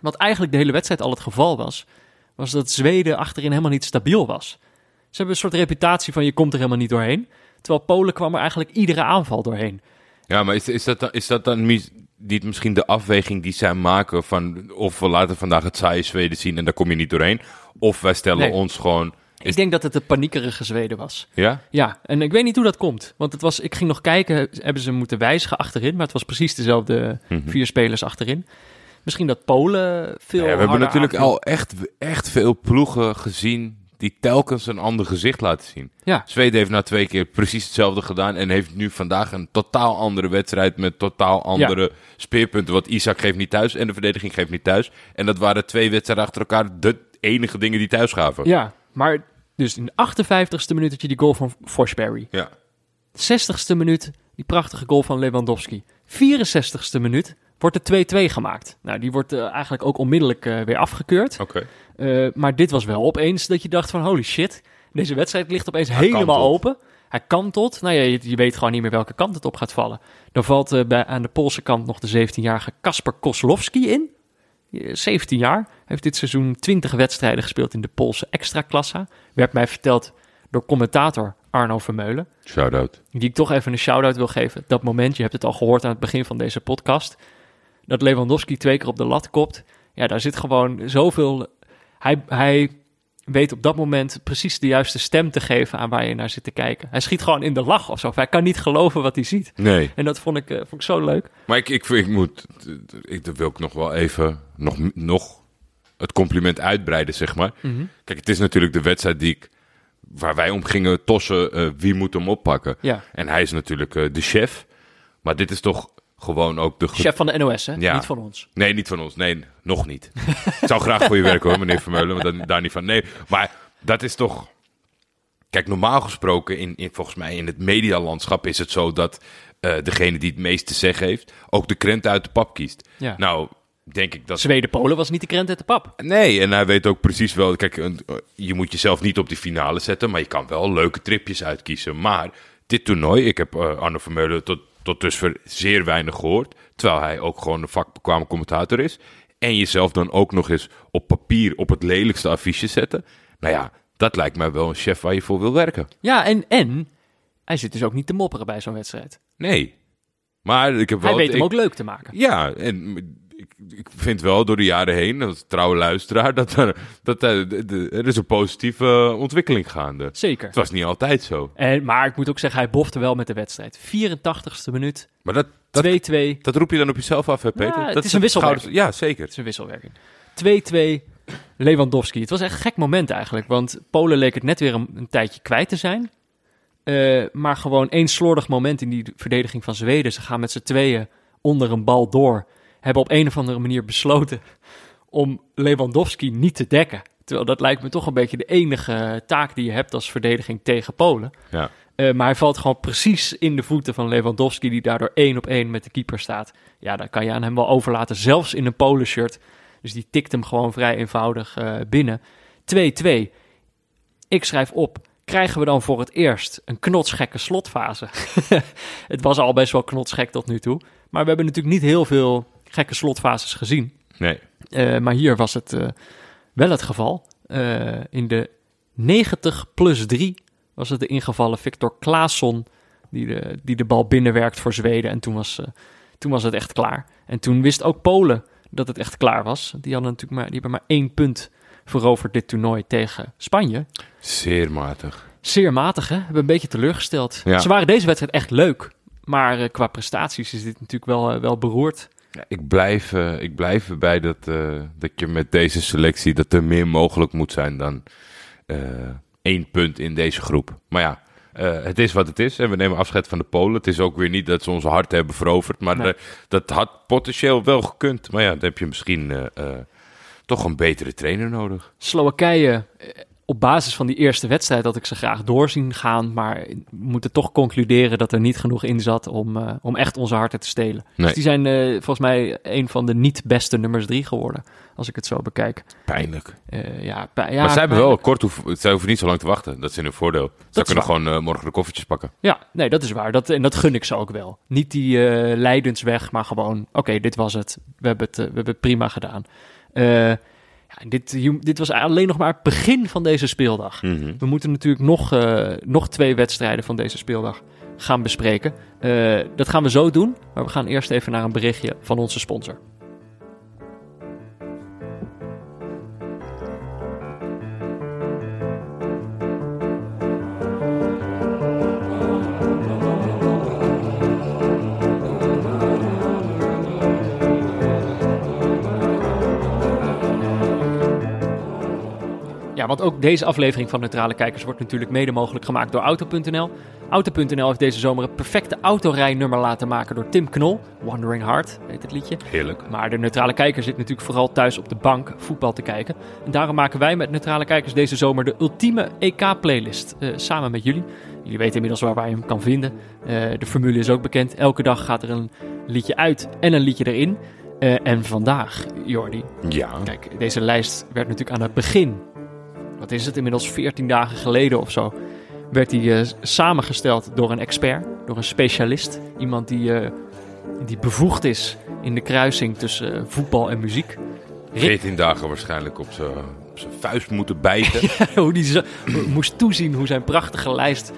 wat eigenlijk de hele wedstrijd al het geval was... was dat Zweden achterin helemaal niet stabiel was. Ze hebben een soort reputatie van je komt er helemaal niet doorheen. Terwijl Polen kwam er eigenlijk iedere aanval doorheen. Ja, maar is, is dat dan, is dat dan niet misschien de afweging die zij maken van of we laten vandaag het saaie Zweden zien en daar kom je niet doorheen? Of wij stellen Nee. ons gewoon... Ik denk dat het de paniekerige Zweden was. Ja? Ja, en ik weet niet hoe dat komt. Want het was, ik ging nog kijken, hebben ze moeten wijzigen achterin. Maar het was precies dezelfde Mhm. vier spelers achterin. Misschien dat Polen veel Ja, we hebben natuurlijk aanviel. al echt, echt veel ploegen gezien die telkens een ander gezicht laten zien. Ja, Zweden heeft na twee keer precies hetzelfde gedaan en heeft nu vandaag een totaal andere wedstrijd met totaal andere speerpunten. Want Isaac geeft niet thuis en de verdediging geeft niet thuis. En dat waren twee wedstrijden achter elkaar de enige dingen die thuis gaven. ja, maar Dus in de 58ste minuut had je die goal van Forsberry. Ja. 60ste minuut die prachtige goal van Lewandowski. 64ste minuut wordt er 2-2 gemaakt. Nou, die wordt eh, eigenlijk ook onmiddellijk eh, weer afgekeurd. Oké. Eh, maar dit was wel opeens dat je dacht van holy shit, deze wedstrijd ligt opeens Hij helemaal open. Hij kantelt. Nou ja, je, je weet gewoon niet meer welke kant het op gaat vallen. Dan valt eh, bij, aan de Poolse kant nog de 17-jarige Kasper Koslowski in. Eh, 17 jaar. Heeft dit seizoen 20 wedstrijden gespeeld in de Poolse extraklassa. Werd mij verteld door commentator Arno Vermeulen. Shout-out. Die ik toch even een shout-out wil geven. Dat moment, je hebt het al gehoord aan het begin van deze podcast. Dat Lewandowski twee keer op de lat kopt. Ja, daar zit gewoon zoveel... Hij, hij weet op dat moment precies de juiste stem te geven aan waar je naar zit te kijken. Hij schiet gewoon in de lach of zo. Hij kan niet geloven wat hij ziet. Nee. En dat vond ik, eh, vond ik zo leuk. Maar ik, ik, ik moet, ik, dat wil ik nog wel even, nog, nog het compliment uitbreiden, zeg maar. Kijk, het is natuurlijk de wedstrijd die ik, waar wij om gingen tossen, eh, wie moet hem oppakken. Ja. En hij is natuurlijk eh, de chef. Maar dit is toch gewoon ook de... Chef van de NOS, hè? Ja. Niet van ons. Nee, niet van ons. Nee, nog niet. ik zou graag voor je werken hoor, meneer Vermeulen. Maar dat, daar niet van. Nee, maar dat is toch... Kijk, normaal gesproken, in, in, volgens mij in het medialandschap is het zo dat eh, degene die het meest te zeggen heeft, ook de krent uit de pap kiest. Ja. Nou, denk ik dat... Zweden-Polen was niet de krent uit de pap. Nee, en hij weet ook precies wel... Kijk, een- je moet jezelf niet op die finale zetten, maar je kan wel leuke tripjes uitkiezen. Maar dit toernooi, ik heb eh, Arno Vermeulen tot, tot dusver zeer weinig gehoord. Terwijl hij ook gewoon een vakbekwame commentator is. En jezelf dan ook nog eens op papier op het lelijkste affiche zetten. Nou ja, dat lijkt mij wel een chef waar je voor wil werken. Ja, en, en hij zit dus ook niet te mopperen bij zo'n wedstrijd. Nee. Maar ik heb wel... Hij weet ik- hem ook leuk te maken. Ja, en ik, ik vind wel door de jaren heen, als trouwe luisteraar, dat er, dat er, de- er is een positieve ontwikkeling gaande. Zeker. Het was niet altijd zo. En, maar ik moet ook zeggen, hij bofte wel met de wedstrijd. 84ste minuut, 2-2. Maar dat, dat, Het dat roep je dan op jezelf af, hè, Peter? Ja, het dat is een wisselwerking. Ja, zeker. is een wisselwerking. 2-2, Lewandowski. Het was echt een gek moment eigenlijk. Want Polen leek het net weer een, een tijdje kwijt te zijn. Eh, maar gewoon één slordig moment in die verdediging van Zweden. Ze gaan met z'n tweeën onder een bal door. Hebben op een of andere manier besloten om Lewandowski niet te dekken. Terwijl dat lijkt me toch een beetje de enige taak die je hebt als verdediging tegen Polen. Ja. Eh, maar hij valt gewoon precies in de voeten van Lewandowski, die daardoor één op één met de keeper staat. Ja, dan kan je aan hem wel overlaten, zelfs in een Polen-shirt. Dus die tikt hem gewoon vrij eenvoudig eh, binnen. 2-2. Ik schrijf op, krijgen we dan voor het eerst een knotsgekke slotfase? het was al best wel knotsgek tot nu toe. Maar we hebben natuurlijk niet heel veel gekke slotfases gezien. Nee. Eh, maar hier was het eh, wel het geval. Eh, in de 90 plus 3 was het de ingevallen Victor Claesson die de, die de bal binnenwerkt voor Zweden. En toen was, toen was het echt klaar. En toen wist ook Polen dat het echt klaar was. Die, hadden natuurlijk maar, die hebben maar één punt veroverd dit toernooi tegen Spanje. Zeer matig. Zeer matig, hè? Hebben een beetje teleurgesteld. Ja. Ze waren deze wedstrijd echt leuk. Maar qua prestaties is dit natuurlijk wel, wel beroerd. Ja, ik, blijf, eh, ik blijf erbij dat, eh, dat je met deze selectie... dat er meer mogelijk moet zijn dan eh, één punt in deze groep. Maar ja, het is wat het is. En we nemen afscheid van de Polen. Het is ook weer niet dat ze onze hart hebben veroverd. Maar Nee. dat had potentieel wel gekund. Maar ja, dan heb je misschien toch een betere trainer nodig. Slowakije, op basis van die eerste wedstrijd had ik ze graag doorzien gaan. Maar we moeten toch concluderen dat er niet genoeg in zat om, eh, om echt onze harten te stelen. Nee. Dus die zijn eh, volgens mij een van de niet beste nummers drie geworden. Als ik het zo bekijk. Pijnlijk. Eh, ja, pa- ja, maar zij hebben wel kort hoeven, zij hoeven niet zo lang te wachten. Dat is in hun voordeel. Ze kunnen waar. gewoon morgen de koffertjes pakken. Ja, nee, dat is waar. Dat, en dat gun ik ze ook wel. Niet die lijdensweg, maar gewoon... Oké, dit was het. We hebben het, we hebben het prima gedaan. Eh, ja, dit, dit was alleen nog maar het begin van deze speeldag. Mhm. We moeten natuurlijk nog, eh, nog twee wedstrijden van deze speeldag gaan bespreken. Eh, dat gaan we zo doen, maar we gaan eerst even naar een berichtje van onze sponsor. Ja, want ook deze aflevering van Neutrale Kijkers wordt natuurlijk mede mogelijk gemaakt door Auto.nl. Auto.nl heeft deze zomer het perfecte autorijnummer laten maken door Tim Knol. Wandering Heart heet het liedje. Heerlijk. Maar de neutrale kijker zit natuurlijk vooral thuis op de bank voetbal te kijken. En daarom maken wij met neutrale kijkers deze zomer de ultieme EK-playlist. eh, samen met jullie. Jullie weten inmiddels waar wij hem kan vinden. Eh, de formule is ook bekend. Elke dag gaat er een liedje uit en een liedje erin. Eh, en vandaag, Jordi. Ja. Kijk, deze lijst werd natuurlijk aan het begin. Wat is het inmiddels 14 dagen geleden of zo? Werd die eh, samengesteld door een expert, door een specialist. Iemand die, eh, die bevoegd is in de kruising tussen eh, voetbal en muziek. Rick 14 dagen waarschijnlijk op zijn vuist moeten bijten. hoe die moest toezien hoe zijn prachtige lijst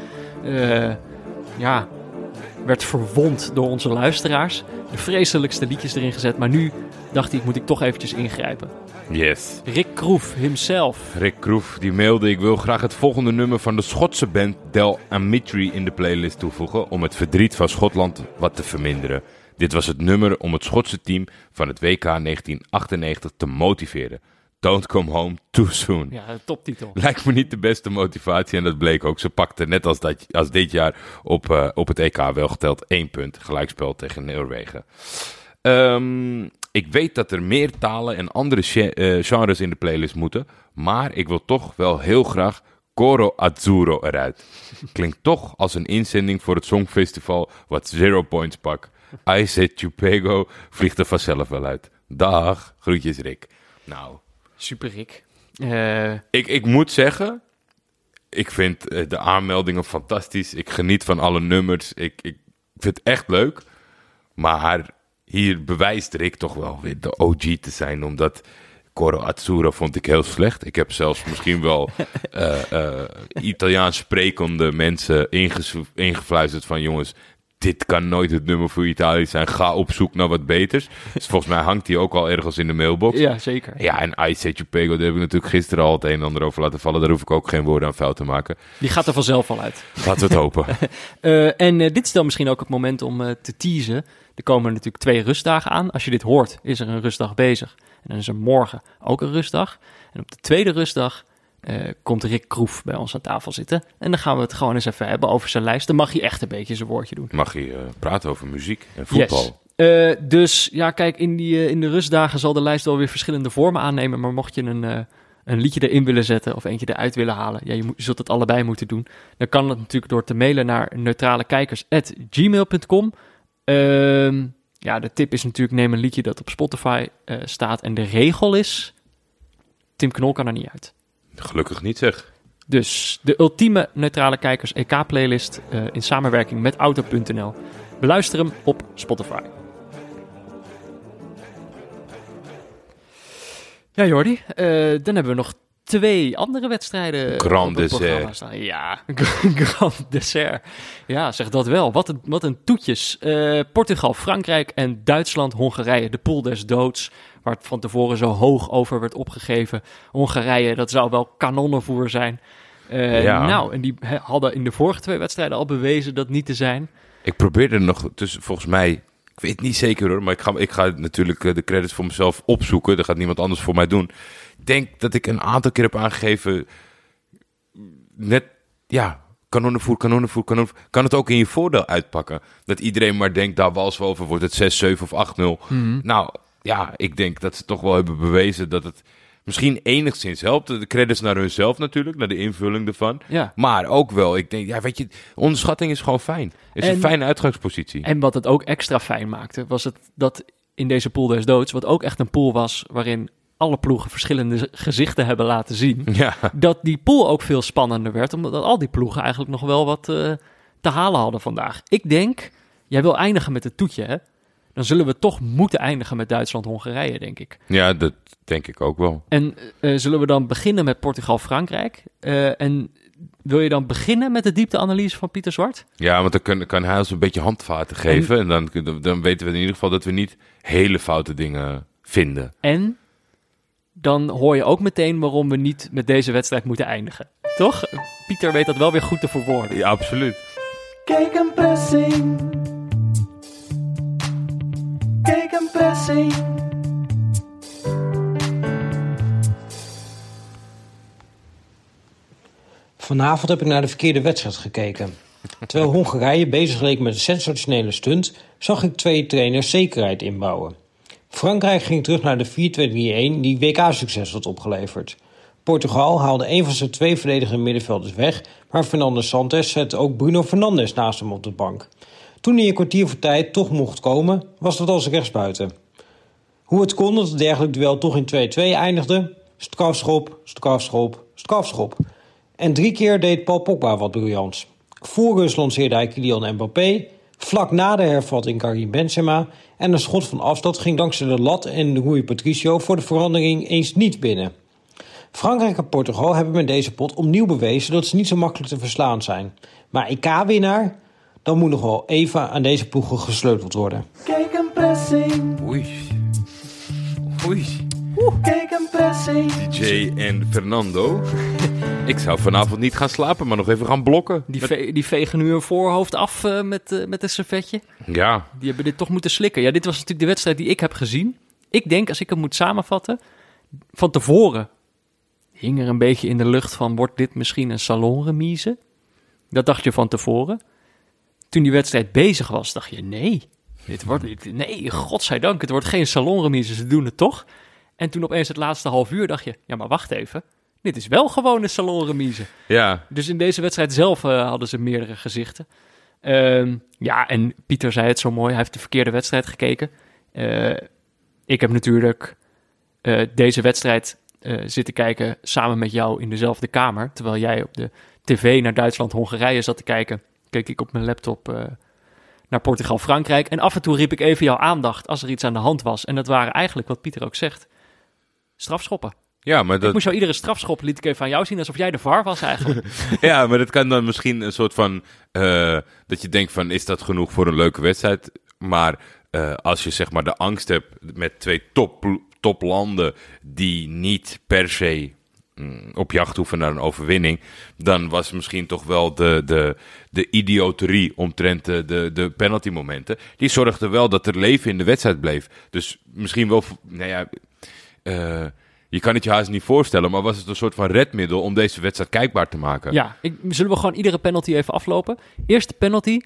ja, werd verwond door onze luisteraars. De vreselijkste liedjes erin gezet. Maar nu dacht hij, moet ik toch eventjes ingrijpen. Yes. Rick Kroef himself. Rick Kroef die mailde: Ik wil graag het volgende nummer van de Schotse band Del Amitri in de playlist toevoegen. Om het verdriet van Schotland wat te verminderen. Dit was het nummer om het Schotse team van het WK 1998 te motiveren. Don't come home too soon. Ja, toptitel. Lijkt me niet de beste motivatie en dat bleek ook. Ze pakte net als, dat, als dit jaar op, eh, op het EK wel geteld één punt. Gelijkspel tegen Noorwegen. Ehm, ik weet dat er meer talen en andere eh, genres in de playlist moeten. Maar ik wil toch wel heel graag Coro Azzurro eruit. Klinkt toch als een inzending voor het Songfestival wat zero points pak. I said Chupego vliegt er vanzelf wel uit. Dag, groetjes Rick. Nou, Super Rick. Eh, ik, ik moet zeggen, ik vind eh, de aanmeldingen fantastisch. Ik geniet van alle nummers. Ik, ik vind het echt leuk. Maar hier bewijst Rick toch wel weer de OG te zijn. Omdat Coro Azzurro vond ik heel slecht. Ik heb zelfs misschien wel eh, Italiaans sprekende mensen ingefluisterd van... jongens, dit kan nooit het nummer voor Italië zijn. Ga op zoek naar wat beters. Dus volgens mij hangt hij ook al ergens in de mailbox. ja, zeker. Ja, en I Said You Pego, daar heb ik natuurlijk gisteren al het een en ander over laten vallen. Daar hoef ik ook geen woorden aan fout te maken. Die gaat er vanzelf al uit. Laten we het hopen. Eh, en eh, dit is dan misschien ook het moment om eh, te teasen. Er komen natuurlijk twee rustdagen aan. Als je dit hoort, is er een rustdag bezig. En dan is er morgen ook een rustdag. En op de tweede rustdag eh, komt Rick Kroef bij ons aan tafel zitten. En dan gaan we het gewoon eens even hebben over zijn lijst. Dan mag hij echt een beetje zijn woordje doen. Mag je eh, praten over muziek en voetbal? Yes. Eh, dus ja, kijk, in, die, in de rustdagen zal de lijst wel weer verschillende vormen aannemen. Maar mocht je een, een liedje erin willen zetten of eentje eruit willen halen, ja, je, moet, je zult het allebei moeten doen. Dan kan het natuurlijk door te mailen naar neutralekijkers.gmail.com. Ehm ja, de tip is natuurlijk neem een liedje dat op Spotify staat. En de regel is, Tim Knol kan er niet uit. Gelukkig niet zeg. Dus de ultieme neutrale kijkers EK-playlist eh, in samenwerking met Auto.nl. Beluister hem op Spotify. Ja, Jordi. eh, dan hebben we nog twee andere wedstrijden. Grand op het dessert. Ja, grand dessert. Ja, zeg dat wel. Wat een, wat een toetjes. Eh, Portugal, Frankrijk en Duitsland, Hongarije. De pool des doods. Waar het van tevoren zo hoog over werd opgegeven. Hongarije, dat zou wel kanonnenvoer zijn. Eh, Ja. Nou, en die hadden in de vorige twee wedstrijden al bewezen dat niet te zijn. Ik probeerde nog tussen, volgens mij, ik weet niet zeker hoor, maar ik ga, ik ga natuurlijk eh, de credits voor mezelf opzoeken. Dat gaat niemand anders voor mij doen. Ik denk dat ik een aantal keer heb aangegeven, net, ja, kanonnenvoer, kanonnenvoer, kanonnenvoer. Kan het ook in je voordeel uitpakken? Dat iedereen maar denkt, daar wals we over, wordt het 6, 7 of 8-0. Nou, ja, ik denk dat ze toch wel hebben bewezen dat het misschien enigszins helpt. De credits naar hunzelf natuurlijk, naar de invulling ervan. Ja. Maar ook wel, ik denk, ja, weet je, onderschatting is gewoon fijn. Het is En- een fijne uitgangspositie. En wat het ook extra fijn maakte, was het dat in deze pool des doods, wat ook echt een pool was waarin alle ploegen verschillende gezichten hebben laten zien, ja, dat die pool ook veel spannender werd, omdat al die ploegen eigenlijk nog wel wat eh, te halen hadden vandaag. Ik denk, jij wil eindigen met het toetje, hè? Dan zullen we toch moeten eindigen met Duitsland-Hongarije, denk ik. ja, dat denk ik ook wel. En eh, zullen we dan beginnen met Portugal-Frankrijk? Eh, en wil je dan beginnen met de diepteanalyse van Pieter Zwart? Ja, want dan kan, kan hij ons een beetje handvaten geven. En, dan, dan weten we in ieder geval dat we niet hele foute dingen vinden. En dan hoor je ook meteen waarom we niet met deze wedstrijd moeten eindigen. Toch? Pieter weet dat wel weer goed te verwoorden. Ja, absoluut. Kijk een pressing. Kijk een pressing. Vanavond heb ik naar de verkeerde wedstrijd gekeken. Terwijl Hongarije bezig leek met een sensationele stunt, zag ik twee trainers zekerheid inbouwen. Frankrijk ging terug naar de 4-2-3-1 die WK-succes had opgeleverd. Portugal haalde een van zijn twee verdedigende middenvelders weg, maar Fernando Santos zette ook Bruno Fernandes naast hem op de bank. Toen hij een kwartier voor tijd toch mocht komen, was dat als rechtsbuiten. Hoe het kon dat het dergelijk duel toch in 2-2 eindigde? Strafschop, strafschop, strafschop. En drie keer deed Paul Pogba wat briljants. Voor lanceerde hij Kylian Mbappé. Vlak na de hervatting Karim Benzema. En een schot van afstand ging dankzij de lat en de Rui Patricio voor de verandering eens niet binnen. Frankrijk en Portugal hebben met deze pot opnieuw bewezen dat ze niet zo makkelijk te verslaan zijn. Maar EK-winnaar? Dan moet nog wel even aan deze ploegen gesleuteld worden. Gegenpressing. Oei. Oei. Gegenpressing. DJ en Fernando. ik zou vanavond niet gaan slapen, maar nog even gaan blokken. Die, ve- die vegen nu hun voorhoofd af eh, met, eh, met een servetje. Ja, Die hebben dit toch moeten slikken. Ja, dit was natuurlijk de wedstrijd die ik heb gezien. Ik denk, als ik hem moet samenvatten, van tevoren hing er een beetje in de lucht van, wordt dit misschien een salonremise? Dat dacht je van tevoren. Toen die wedstrijd bezig was, dacht je, nee, dit wordt, dit- nee, godzijdank, het wordt geen salonremise, ze doen het toch. En toen opeens het laatste half uur dacht je, ja, maar wacht even, dit is wel gewoon een salonremise. ja. Dus in deze wedstrijd zelf eh, hadden ze meerdere gezichten. Ehm, ja, en Pieter zei het zo mooi. Hij heeft de verkeerde wedstrijd gekeken. Eh, ik heb natuurlijk eh, deze wedstrijd zitten kijken samen met jou in dezelfde kamer. Terwijl jij op de tv naar Duitsland-Hongarije zat te kijken, keek ik op mijn laptop eh, naar Portugal-Frankrijk. En af en toe riep ik even jouw aandacht als er iets aan de hand was. En dat waren eigenlijk, wat Pieter ook zegt, strafschoppen. Ja, maar Ik dat, moest jou iedere strafschop liet ik even aan jou zien, alsof jij de VAR was eigenlijk. ja, maar dat kan dan misschien een soort van... eh, dat je denkt van, is dat genoeg voor een leuke wedstrijd? Maar eh, als je zeg maar de angst hebt met twee top, toplanden... die niet per se op jacht hoeven naar een overwinning... dan was misschien toch wel de, de, de idioterie omtrent de, de, de penaltymomenten... die zorgde wel dat er leven in de wedstrijd bleef. Dus misschien wel... Nou ja, eh, je kan het je haast niet voorstellen, maar was het een soort van redmiddel om deze wedstrijd kijkbaar te maken? Ja, ik, zullen we gewoon iedere penalty even aflopen? Eerste penalty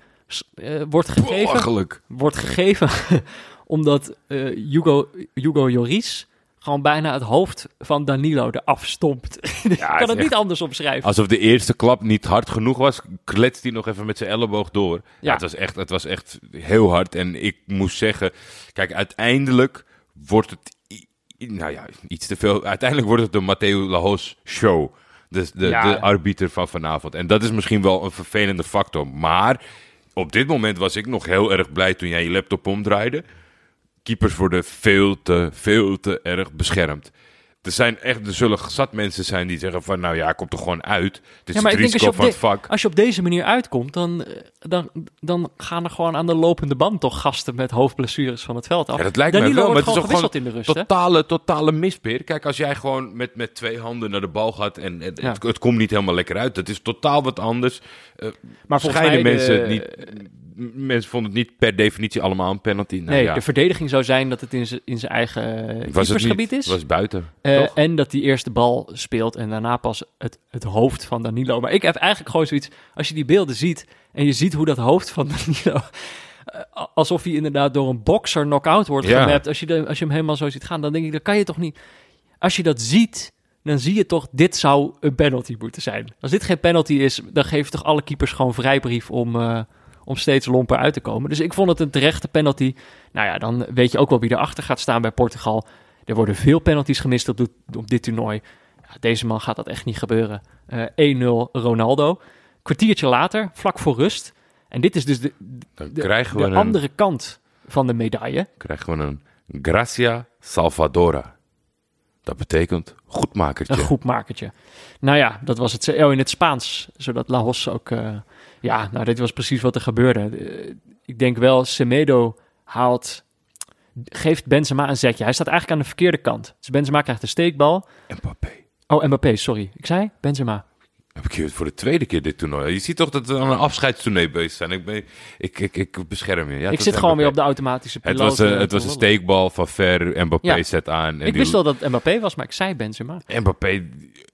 eh, wordt gegeven, wordt gegeven omdat eh Hugo, Hugo Lloris gewoon bijna het hoofd van Danilo eraf stompt. ik kan het niet anders omschrijven. Alsof de eerste klap niet hard genoeg was, kletst hij nog even met zijn elleboog door. Ja. Ja. het, was echt, het was echt heel hard. En ik moest zeggen, kijk, uiteindelijk wordt het, nou ja, iets te veel. Uiteindelijk wordt het de Matteo Lahos show. Dus de, Ja. de arbiter van vanavond. En dat is misschien wel een vervelende factor. Maar op dit moment was ik nog heel erg blij toen jij je laptop omdraaide. Keepers worden veel te, veel te erg beschermd. Er zijn echt, er zullen zat mensen zijn die zeggen van, nou ja, komt er gewoon uit. Het is Ja, maar het ik denk als risico je, van op het vak. als je op deze manier uitkomt, dan, eh, dan, dan gaan er gewoon aan de lopende band toch gasten met hoofdblessures van het veld af. Ja, dat lijkt Danilo mij wel, maar het is toch gewoon in de rust, hè? totale, totale mispeer. Kijk, als jij gewoon met, met twee handen naar de bal gaat en het, Ja. het, het komt niet helemaal lekker uit. Dat is totaal wat anders. Maar volgens mij mensen de- niet... Mensen vonden het niet per definitie allemaal een penalty. Nou, Nee, ja. de verdediging zou zijn dat het in zijn in zijn eigen eh, was het niet. is. Was buiten. Eh, en dat die eerste bal speelt en daarna pas het, het hoofd van Danilo. Maar ik heb eigenlijk gewoon zoiets, als je die beelden ziet en je ziet hoe dat hoofd van Danilo, eh, alsof hij inderdaad door een bokser knock-out wordt Ja. gemapt. Als je, de, als je hem helemaal zo ziet gaan, dan denk ik, dan kan je toch niet... Als je dat ziet, dan zie je toch, dit zou een penalty moeten zijn. Als dit geen penalty is, dan geven toch alle keepers gewoon vrijbrief om, om steeds lomper uit te komen. Dus ik vond het een terechte penalty. Nou ja, dan weet je ook wel wie erachter gaat staan bij Portugal. Er worden veel penalties gemist op, dit- op dit toernooi. Ja, deze man gaat dat echt niet gebeuren. Eh 1-0 Ronaldo. Kwartiertje later, vlak voor rust. En dit is dus de, de, krijgen, we de een, andere kant van de medaille. krijgen we een Gracia Salvadora. Dat betekent goedmakertje. Een goed makertje. Nou ja, dat was het oh, in het Spaans. Zodat Lahos ook... eh, ja, nou dit was precies wat er gebeurde. Eh, ik denk wel, Semedo haalt... Geeft Benzema een zetje. Hij staat eigenlijk aan de verkeerde kant. Dus Benzema krijgt de steekbal. Mbappé. Oh, Mbappé, sorry. Ik zei Benzema. Heb ik hier voor de tweede keer dit toernooi. Je ziet toch dat we aan een afscheidstoernooi bezig zijn. Ik, ben, ik, ik, ik bescherm je. Ja, ik het zit was gewoon weer op de automatische Het piloot. was, een, eh, het was een lullen. steekbal van Ver. Mbappé Ja. zet aan. En Ik wist wel dat het Mbappé was, maar ik zei Benzema. Mbappé,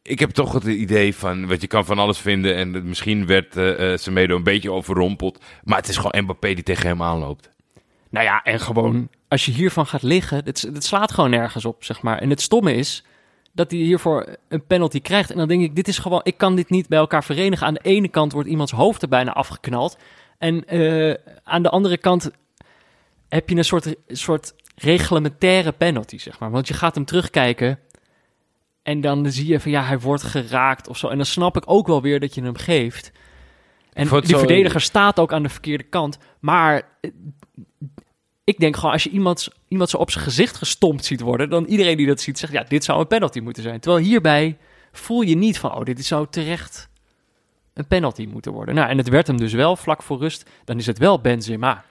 ik heb toch het idee van, wat je kan van alles vinden en het- misschien werd eh eh, Semedo een beetje overrompeld, maar het is gewoon Mbappé die tegen hem aanloopt. Nou ja, en gewoon, als je hiervan gaat liggen, het, het slaat gewoon nergens op, zeg maar. En het stomme is dat hij hiervoor een penalty krijgt. En dan denk ik, dit is gewoon, ik kan dit niet bij elkaar verenigen. Aan de ene kant wordt iemands hoofd er bijna afgeknald. En eh, aan de andere kant heb je een soort, soort reglementaire penalty, zeg maar. Want je gaat hem terugkijken en dan zie je van, ja, hij wordt geraakt of zo. En dan snap ik ook wel weer dat je hem geeft. En die zo- verdediger staat ook aan de verkeerde kant. Maar eh, ik denk gewoon, als je iemand, iemand zo op zijn gezicht gestompt ziet worden, dan iedereen die dat ziet zegt, ja, dit zou een penalty moeten zijn. Terwijl hierbij voel je niet van, oh, dit zou terecht een penalty moeten worden. Nou, en het werd hem dus wel vlak voor rust. Dan is het wel Benzema.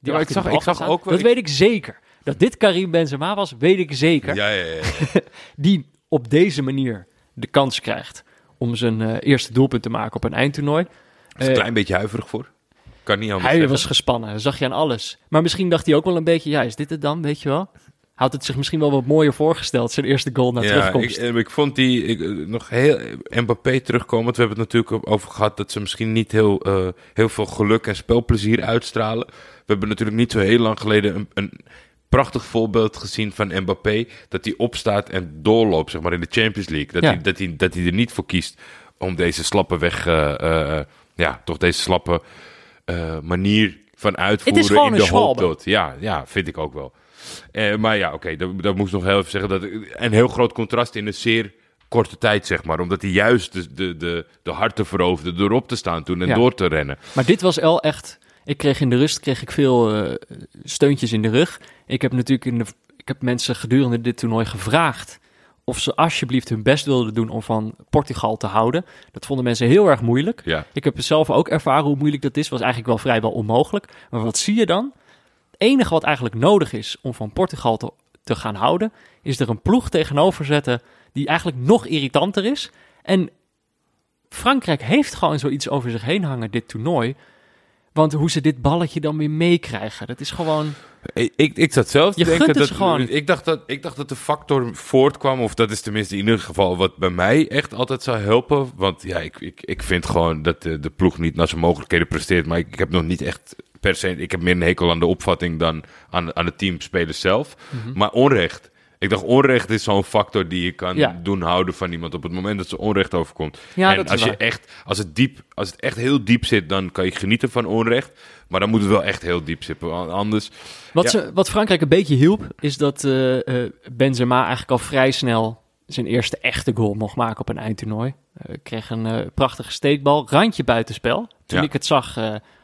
Die Ja, ik zag- ik zag ook wel- Dat ik- weet ik zeker. Dat dit Karim Benzema was, weet ik zeker. Ja, ja, ja. Die op deze manier de kans krijgt om zijn eh, eerste doelpunt te maken op een eindtoernooi. is een Eh, klein beetje huiverig voor. Kan niet anders hij zeggen. was gespannen, dat zag je aan alles. Maar misschien dacht hij ook wel een beetje, ja, is dit het dan, weet je wel? Had het zich misschien wel wat mooier voorgesteld, zijn eerste goal na ja, terugkomst. ik, eh, ik vond die ik, eh, nog heel Mbappé terugkomen. We hebben het natuurlijk over gehad dat ze misschien niet heel, eh, heel veel geluk en spelplezier uitstralen. We hebben natuurlijk niet zo heel lang geleden een, een prachtig voorbeeld gezien van Mbappé. Dat hij opstaat en doorloopt, zeg maar, in de Champions League. Dat, Ja. hij, dat, hij, dat hij er niet voor kiest om deze slappe weg, eh, eh, ja, toch deze slappe eh, manier van uitvoeren in de hoop dat. Ja, ja, vind ik ook wel. Eh, maar ja, oké, dat, dat moest ik nog heel even zeggen. Dat een heel groot contrast in een zeer korte tijd, zeg maar. Omdat hij juist de, de, de, de harten veroverde door op te staan toen en Ja. door te rennen. Maar dit was wel echt. Ik kreeg in de rust kreeg ik veel eh, steuntjes in de rug. Ik heb natuurlijk in de, ik heb mensen gedurende dit toernooi gevraagd of ze alsjeblieft hun best wilden doen om van Portugal te houden. Dat vonden mensen heel erg moeilijk. Ja, Ik heb zelf ook ervaren hoe moeilijk dat is. Was eigenlijk wel vrijwel onmogelijk. Maar wat zie je dan? Het enige wat eigenlijk nodig is om van Portugal te, te gaan houden, is er een ploeg tegenover zetten die eigenlijk nog irritanter is. En Frankrijk heeft gewoon zoiets over zich heen hangen, dit toernooi. Want hoe ze dit balletje dan weer meekrijgen, dat is gewoon... ik, ik, ik zat zelf te Je denken dat... gewoon. Ik dacht dat, ik dacht dat de factor voortkwam, of dat is tenminste in ieder geval wat bij mij echt altijd zou helpen. Want ja, ik, ik, ik vind gewoon dat de, de ploeg niet naar zijn mogelijkheden presteert. Maar ik, ik heb nog niet echt per se... Ik heb meer een hekel aan de opvatting dan aan, aan het teamspelers zelf. Mhm. Maar onrecht. Ik dacht, onrecht is zo'n factor die je kan Ja. doen houden van iemand op het moment dat ze onrecht overkomt. Ja, en dat als je waar. echt, als het diep, als het echt heel diep zit, dan kan je genieten van onrecht. Maar dan moet het wel echt heel diep zitten. Anders, Wat, Ja. ze, wat Frankrijk een beetje hielp, is dat eh, eh, Benzema eigenlijk al vrij snel zijn eerste echte goal mocht maken op een eindtoernooi. Eh kreeg een prachtige steekbal, randje buitenspel. Toen ik het zag,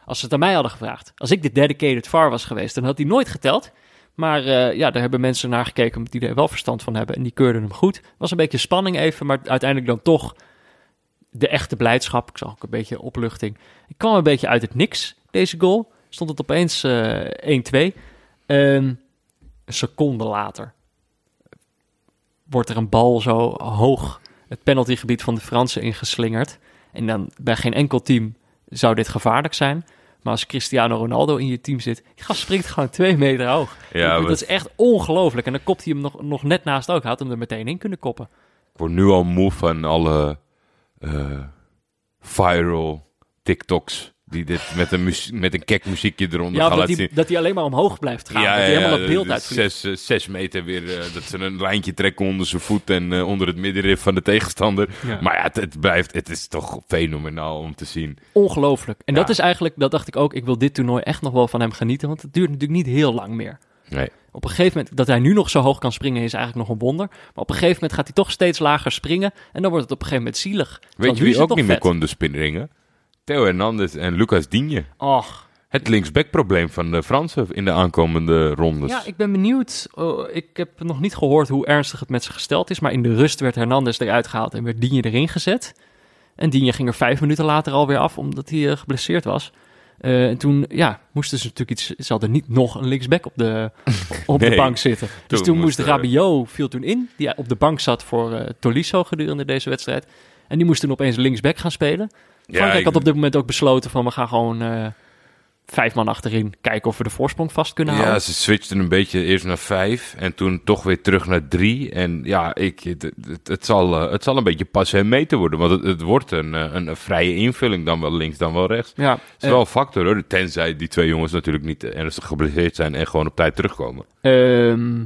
als ze het aan mij hadden gevraagd. Als ik de dedicated VAR was geweest, dan had hij nooit geteld. Maar eh, ja, daar hebben mensen naar gekeken die er wel verstand van hebben. En die keurden hem goed. was een beetje spanning even, maar uiteindelijk dan toch de echte blijdschap. Ik zag ook een beetje opluchting. Ik kwam een beetje uit het niks, deze goal. Stond het opeens eh 1-2. Ehm, een seconde later wordt er een bal zo hoog het penaltygebied van de Fransen ingeslingerd. En dan bij geen enkel team zou dit gevaarlijk zijn. Maar als Cristiano Ronaldo in je team zit, die gast springt gewoon twee meter hoog. Ja, dat is echt ongelooflijk. En dan kopt hij hem nog, nog net naast ook. Had hem er meteen in kunnen koppen. ik word nu al moe van alle eh, viral TikToks die dit met een, muzie- met een kek muziekje eronder Ja, dat laten hij, zien. dat hij alleen maar omhoog blijft gaan. dat hij helemaal het beeld de- uitvliegt. zes, eh, zes meter weer, eh, dat ze een lijntje trekken onder zijn voet en eh, onder het middenrif van de tegenstander. Ja. Maar ja, het, het blijft, het is toch fenomenaal om te zien. Ongelooflijk. En dat is eigenlijk, dat dacht ik ook, ik wil dit toernooi echt nog wel van hem genieten. Want het duurt natuurlijk niet heel lang meer. Nee. Op een gegeven moment, dat hij nu nog zo hoog kan springen, is eigenlijk nog een wonder. Maar op een gegeven moment gaat hij toch steeds lager springen. En dan wordt het op een gegeven moment zielig. Weet je wie ook niet meer vet. kon de spinringen? Theo Hernandez en Lucas Digne. Och, Het linksbackprobleem van de Fransen in de aankomende rondes. ja, ik ben benieuwd. Oh, ik heb nog niet gehoord hoe ernstig het met ze gesteld is. Maar in de rust werd Hernandez eruit gehaald en werd Digne erin gezet. En Digne ging er vijf minuten later alweer af, omdat hij eh, geblesseerd was. Eh, en toen, ja, moesten ze natuurlijk iets... Ze hadden niet nog een linksback op de, op de bank zitten. Dus Toen toen moest moest, eh, Rabiot, viel toen in, die op de bank zat voor Tolisso gedurende deze wedstrijd. En die moest toen opeens linksback gaan spelen. Frankrijk ik- had op dit moment ook besloten van we gaan gewoon eh, vijf man achterin kijken of we de voorsprong vast kunnen Ja, houden. ze switchten een beetje eerst naar vijf en toen toch weer terug naar drie. En ja, ik, het, het, het zal, eh, het zal een beetje passen en meten worden. Want het, het wordt een, eh, een, een vrije invulling, dan wel links, dan wel rechts. Ja, Het is wel een factor hoor, tenzij die twee jongens natuurlijk niet ernstig geblesseerd zijn en gewoon op tijd terugkomen. Ehm,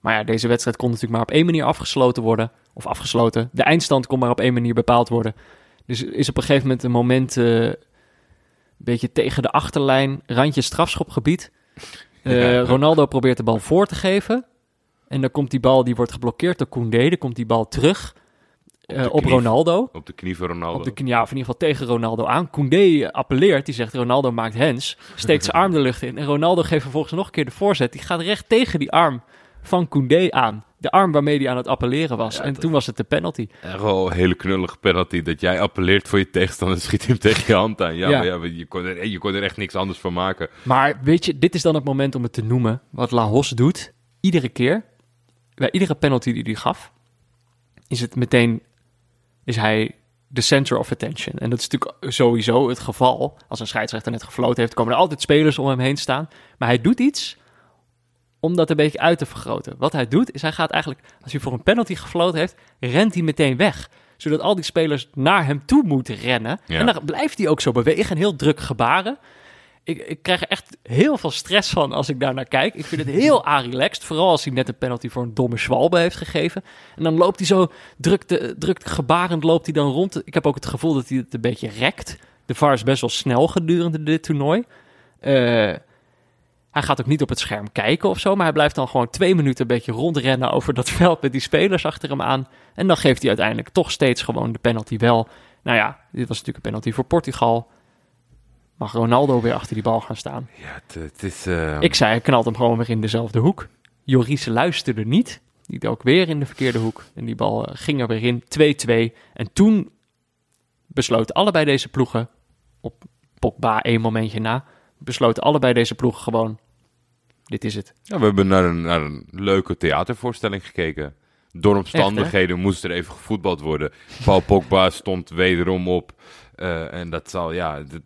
maar ja, deze wedstrijd kon natuurlijk maar op één manier afgesloten worden. Of afgesloten. De eindstand kon maar op één manier bepaald worden. Dus is op een gegeven moment een moment eh, een beetje tegen de achterlijn, randje strafschopgebied. Eh. Ronaldo probeert de bal voor te geven. En dan komt die bal, die wordt geblokkeerd door Koundé. Dan komt die bal terug eh, de op. Ronaldo. Op de knie van Ronaldo. Op de knie, ja, of in ieder geval tegen Ronaldo aan. Koundé appelleert, die zegt Ronaldo maakt hens. Steekt zijn arm de lucht in. En Ronaldo geeft vervolgens nog een keer de voorzet. Die gaat recht tegen die arm van Koundé aan. De arm waarmee hij aan het appelleren was. en toen was het de penalty. Echt wel een hele knullige penalty. Dat jij appelleert voor je tegenstander en schiet hem tegen je hand aan. Ja, Ja. maar ja, je, kon er, je kon er echt niks anders van maken. Maar weet je, dit is dan het moment om het te noemen. Wat La Hos doet. Iedere keer. Bij iedere penalty die hij gaf. Is het meteen. Is hij de center of attention. En dat is natuurlijk sowieso het geval. Als een scheidsrechter net gefloten heeft, komen er altijd spelers om hem heen staan. Maar hij doet iets om dat een beetje uit te vergroten. Wat hij doet, is hij gaat eigenlijk, als hij voor een penalty gefloten heeft, rent hij meteen weg. Zodat al die spelers naar hem toe moeten rennen. Ja. En dan blijft hij ook zo bewegen en heel druk gebaren. Ik, ik krijg er echt heel veel stress van als ik daar naar kijk. Ik vind het heel relaxed. Vooral als hij net een penalty voor een domme Schwalbe heeft gegeven. En dan loopt hij zo druk, te, druk gebarend loopt hij dan rond. Ik heb ook het gevoel dat hij het een beetje rekt. De VAR is best wel snel gedurende dit toernooi. Eh, hij gaat ook niet op het scherm kijken of zo. Maar hij blijft dan gewoon twee minuten een beetje rondrennen over dat veld met die spelers achter hem aan. En dan geeft hij uiteindelijk toch steeds gewoon de penalty wel. Nou ja, dit was natuurlijk een penalty voor Portugal. Mag Ronaldo weer achter die bal gaan staan? Ja, het, is... eh, Ik zei, hij knalt hem gewoon weer in dezelfde hoek. Joris luisterde niet. Die ook weer in de verkeerde hoek. En die bal eh, ging er weer in. 2-2. En toen besloten allebei deze ploegen, op Pogba één momentje na, besloten allebei deze ploegen gewoon, dit is het. Ja, we hebben naar een, naar een leuke theatervoorstelling gekeken. Door omstandigheden moest er even gevoetbald worden. Paul Pogba stond wederom op. Eh, en dat zal, ja... Dat,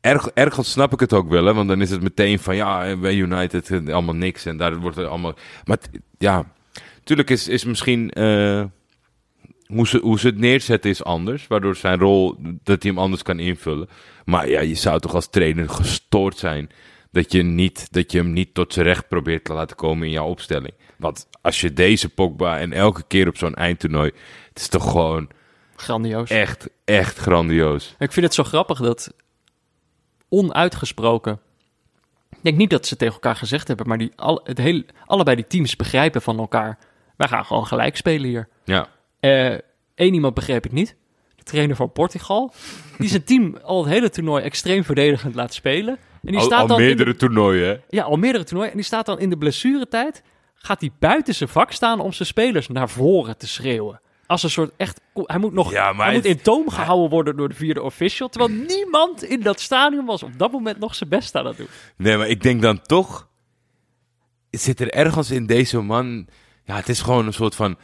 erg, ergens snap ik het ook wel, hè. Want dan is het meteen van, ja, bij United eh, allemaal niks. En daar wordt er allemaal... Maar ja, natuurlijk is, is misschien... eh, hoe, ze, hoe ze het neerzetten is anders. Waardoor zijn rol, dat hij hem anders kan invullen. Maar ja, je zou toch als trainer gestoord zijn dat je, niet, dat je hem niet tot zijn recht probeert te laten komen in jouw opstelling. Want als je deze Pogba en elke keer op zo'n eindtoernooi, het is toch gewoon Grandioos. echt, echt grandioos. Ik vind het zo grappig dat onuitgesproken. Ik denk niet dat ze tegen elkaar gezegd hebben, maar die, al, het hele, allebei die teams begrijpen van elkaar. Wij gaan gewoon gelijk spelen hier. Ja, Eén iemand begreep het niet. De trainer van Portugal. Die zijn team al het hele toernooi extreem verdedigend laat spelen. En die al, staat al de- meerdere toernooien, hè? ja, al meerdere toernooien. En die staat dan in de blessuretijd. Gaat hij buiten zijn vak staan om zijn spelers naar voren te schreeuwen. Als een soort echt. Hij moet nog. Ja, maar hij moet in toom gehouden worden door de vierde official. Terwijl niemand in dat stadion was op dat moment nog zijn best aan het doen. Nee, maar ik denk dan toch, zit er ergens in deze man, ja, het is gewoon een soort van,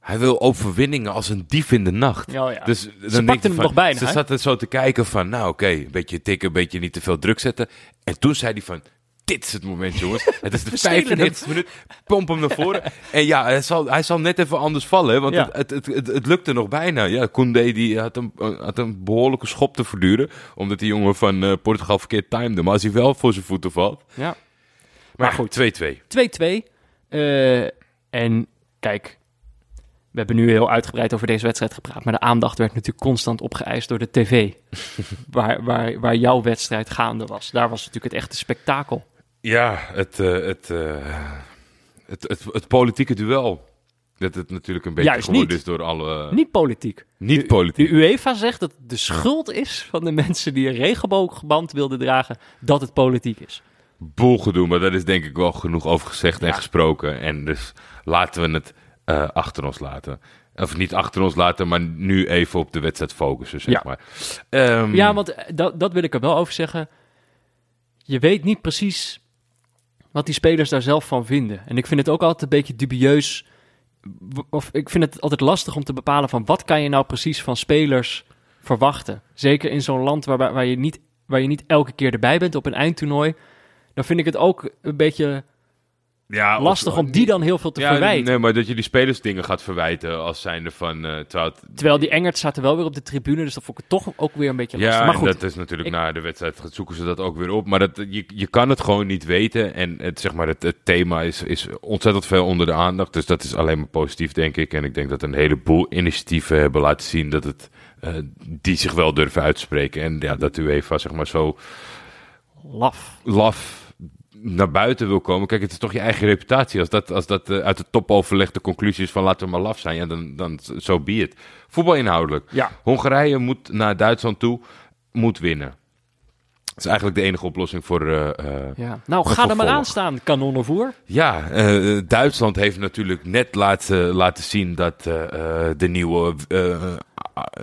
hij wil overwinningen als een dief in de nacht. Ja, ja. Dus dan denk pakten je hem van- nog bijna, Ze hè? zaten zo te kijken van, nou oké, een beetje tikken, een beetje niet te veel druk zetten. En toen zei hij van, dit is het moment jongens. Het is de We spelen 95 minuut, pomp hem naar voren. En ja, hij zal, hij zal net even anders vallen, want Ja. het, het, het, het, het lukte nog bijna. Ja, Koundé die had een, had een behoorlijke schop te verduren, omdat die jongen van eh, Portugal verkeerd timede. Maar als hij wel voor zijn voeten valt. ja. Maar goed, 2-2. 2-2. Eh, en kijk, we hebben nu heel uitgebreid over deze wedstrijd gepraat. Maar de aandacht werd natuurlijk constant opgeëist door de tv. waar, waar, waar jouw wedstrijd gaande was. Daar was natuurlijk het echte spektakel. Ja, het, eh, het, eh, het, het, het politieke duel. Dat het natuurlijk een beetje Juist geworden is door alle... Niet politiek. Niet De politiek. UEFA zegt dat het de schuld is van de mensen die een regenboogband wilden dragen, dat het politiek is. Boelgedoe, maar daar is denk ik wel genoeg over gezegd en gesproken. En dus laten we het eh, achter ons laten. Of niet achter ons laten, maar nu even op de wedstrijd focussen, zeg Ja. maar. Ehm, Ja, want eh, dat, dat wil ik er wel over zeggen. Je weet niet precies wat die spelers daar zelf van vinden. En ik vind het ook altijd een beetje dubieus of ik vind het altijd lastig om te bepalen van wat kan je nou precies van spelers verwachten. Zeker in zo'n land waar, waar, je niet, waar je niet elke keer erbij bent op een eindtoernooi. Dan vind ik het ook een beetje Ja, of- lastig om die dan heel veel te ja, verwijten. Nee, maar dat je die spelers dingen gaat verwijten als zijnde van... eh terwijl het- Terwijl die Engert zaten wel weer op de tribune, dus dat vond ik het toch ook weer een beetje lastig. Ja, maar goed, dat is natuurlijk Ik- na de wedstrijd zoeken ze dat ook weer op. Maar dat, je, je kan het gewoon niet weten. En het, zeg maar, het, het thema is, is ontzettend veel onder de aandacht. Dus dat is alleen maar positief, denk ik. En ik denk dat een heleboel initiatieven hebben laten zien dat het, eh, die zich wel durven uitspreken. En ja, dat UEFA zeg maar zo laf. laf naar buiten wil komen. Kijk, het is toch je eigen reputatie. Als dat, als dat eh, uit de topoverleg de conclusie is van laten we maar laf zijn, ja, dan, dan zo be it. Voetbal inhoudelijk. Ja. Hongarije moet naar Duitsland toe, moet winnen. Dat is eigenlijk de enige oplossing voor... eh, eh, Ja. Nou, ga er maar aan staan, kanonnenvoer. ja, eh, Duitsland heeft natuurlijk net laten, laten zien dat de nieuwe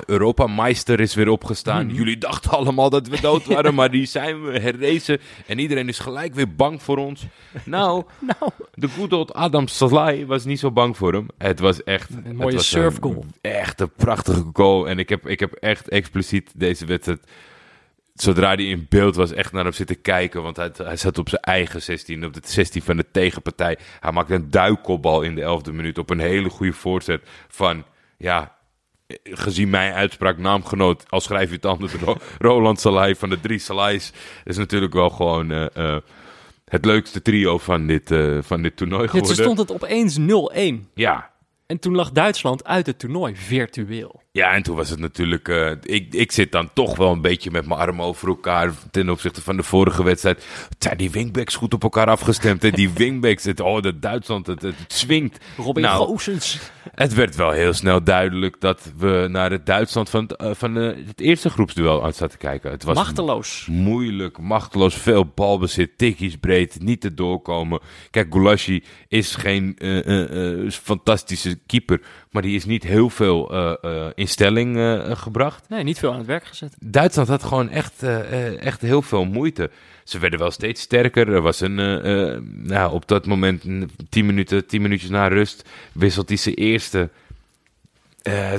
Europameister is weer opgestaan. Jullie dachten allemaal dat we dood waren, maar die zijn we herrezen. En iedereen is gelijk weer bang voor ons. Nou, Nou, de good old Adam Salai was niet zo bang voor hem. Het was echt Een mooie surfgoal. Echt een prachtige goal. En ik heb, ik heb echt expliciet deze wedstrijd zodra hij in beeld was, echt naar hem zitten kijken. Want hij, hij zat op zijn eigen 16, op de 16 van de tegenpartij. Hij maakte een duikopbal in de 11e minuut op een hele goede voorzet van, ja, gezien mijn uitspraak naamgenoot, al schrijf je het anders, Ro- Roland Salai van de drie Salais. is natuurlijk wel gewoon eh, eh, het leukste trio van dit, eh, van dit toernooi ja, toen geworden. stond het opeens 0-1. Ja, En toen lag Duitsland uit het toernooi, virtueel. Ja, en toen was het natuurlijk. eh, ik, ik zit dan toch wel een beetje met mijn armen over elkaar. ten opzichte van de vorige wedstrijd. Het zijn die wingbacks goed op elkaar afgestemd. En die wingbacks, het, oh, dat Duitsland, het, het, swingt. Robin Nou. Het werd wel heel snel duidelijk dat we naar het Duitsland van, het, eh, van eh, het eerste groepsduel aan zaten kijken. Het was Machteloos. moeilijk, machteloos, veel balbezit, tikkies breed, niet te doorkomen. Kijk, Gulashi is geen fantastische keeper, maar die is niet heel veel eh, in stelling eh, gebracht. Nee, niet veel aan het werk gezet. Duitsland had gewoon echt, eh, eh, echt heel veel moeite. Ze werden wel steeds sterker. Er was een, nou, op dat moment, een tien minuten, tien minuutjes na rust, wisselt hij zijn eerste,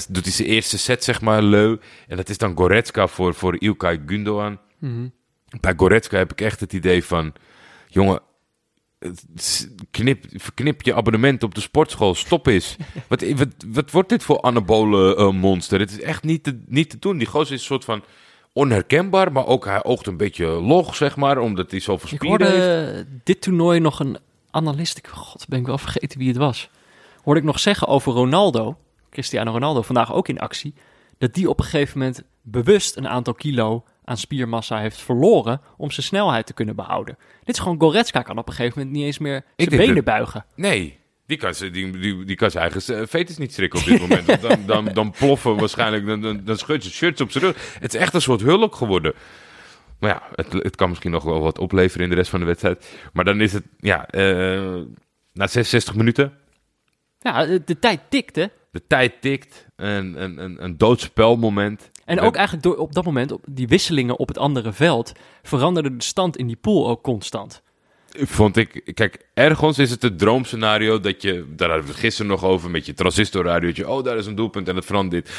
doet hij zijn eerste set, zeg maar, leu. En dat is dan Goretzka voor, voor Ilkay Gundogan. Bij Goretzka heb ik echt het idee van, jongen, knip, verknip je abonnement op de sportschool, stop eens. wat, wat, wat wordt dit voor anabole eh, monster? Het is echt niet te, niet te doen. Die gozer is een soort van onherkenbaar, maar ook hij oogt een beetje log, zeg maar, omdat hij zoveel Ik spieren hoorde heeft. eh, dit toernooi nog een analist, ik, god ben ik wel vergeten wie het was, hoorde ik nog zeggen over Ronaldo, Cristiano Ronaldo, vandaag ook in actie, dat die op een gegeven moment bewust een aantal kilo aan spiermassa heeft verloren om zijn snelheid te kunnen behouden. Dit is gewoon Goretzka kan op een gegeven moment niet eens meer zijn benen dat- buigen. Nee, die kan, ze- die, die, die kan zijn eigen eh, fetus niet strikken op dit moment. Want Dan, dan, dan ploffen waarschijnlijk, dan, dan, dan schudt ze shirts op zijn rug. Het is echt een soort hulk geworden. Maar ja, het, het kan misschien nog wel wat opleveren in de rest van de wedstrijd. Maar dan is het, ja, eh, na 66 minuten, Ja, de, de tijd tikt hè. de tijd tikt, een, een, een, een doodspelmoment. En ook eigenlijk door op dat moment, op die wisselingen op het andere veld, veranderde de stand in die pool ook constant. vond ik, kijk, ergens is het het droomscenario dat je, daar hadden we het gisteren nog over met je transistorradiootje, oh daar is een doelpunt en het verandert dit.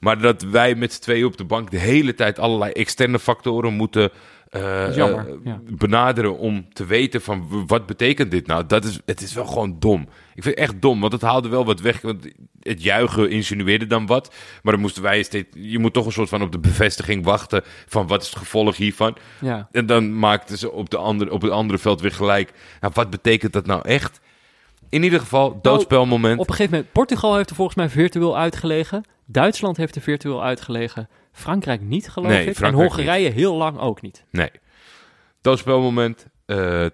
Maar dat wij met z'n tweeën op de bank de hele tijd allerlei externe factoren moeten eh, jammer, eh, ja. benaderen om te weten van wat betekent dit nou. Dat is, het is wel gewoon dom. Ik vind het echt dom, want het haalde wel wat weg. Want het juichen insinueerde dan wat. Maar dan moesten wij steeds, je moet toch een soort van op de bevestiging wachten van wat is het gevolg hiervan. Ja. En dan maakten ze op, de andere, op het andere veld weer gelijk. Nou, wat betekent dat nou echt? In ieder geval, doodspelmoment. Op een gegeven moment, Portugal heeft er volgens mij virtueel uitgelegen. Duitsland heeft er virtueel uitgelegen. Frankrijk niet, geloof Nee, ik. Frankrijk en Hongarije heel lang ook niet. Nee. Doodspelmoment. eh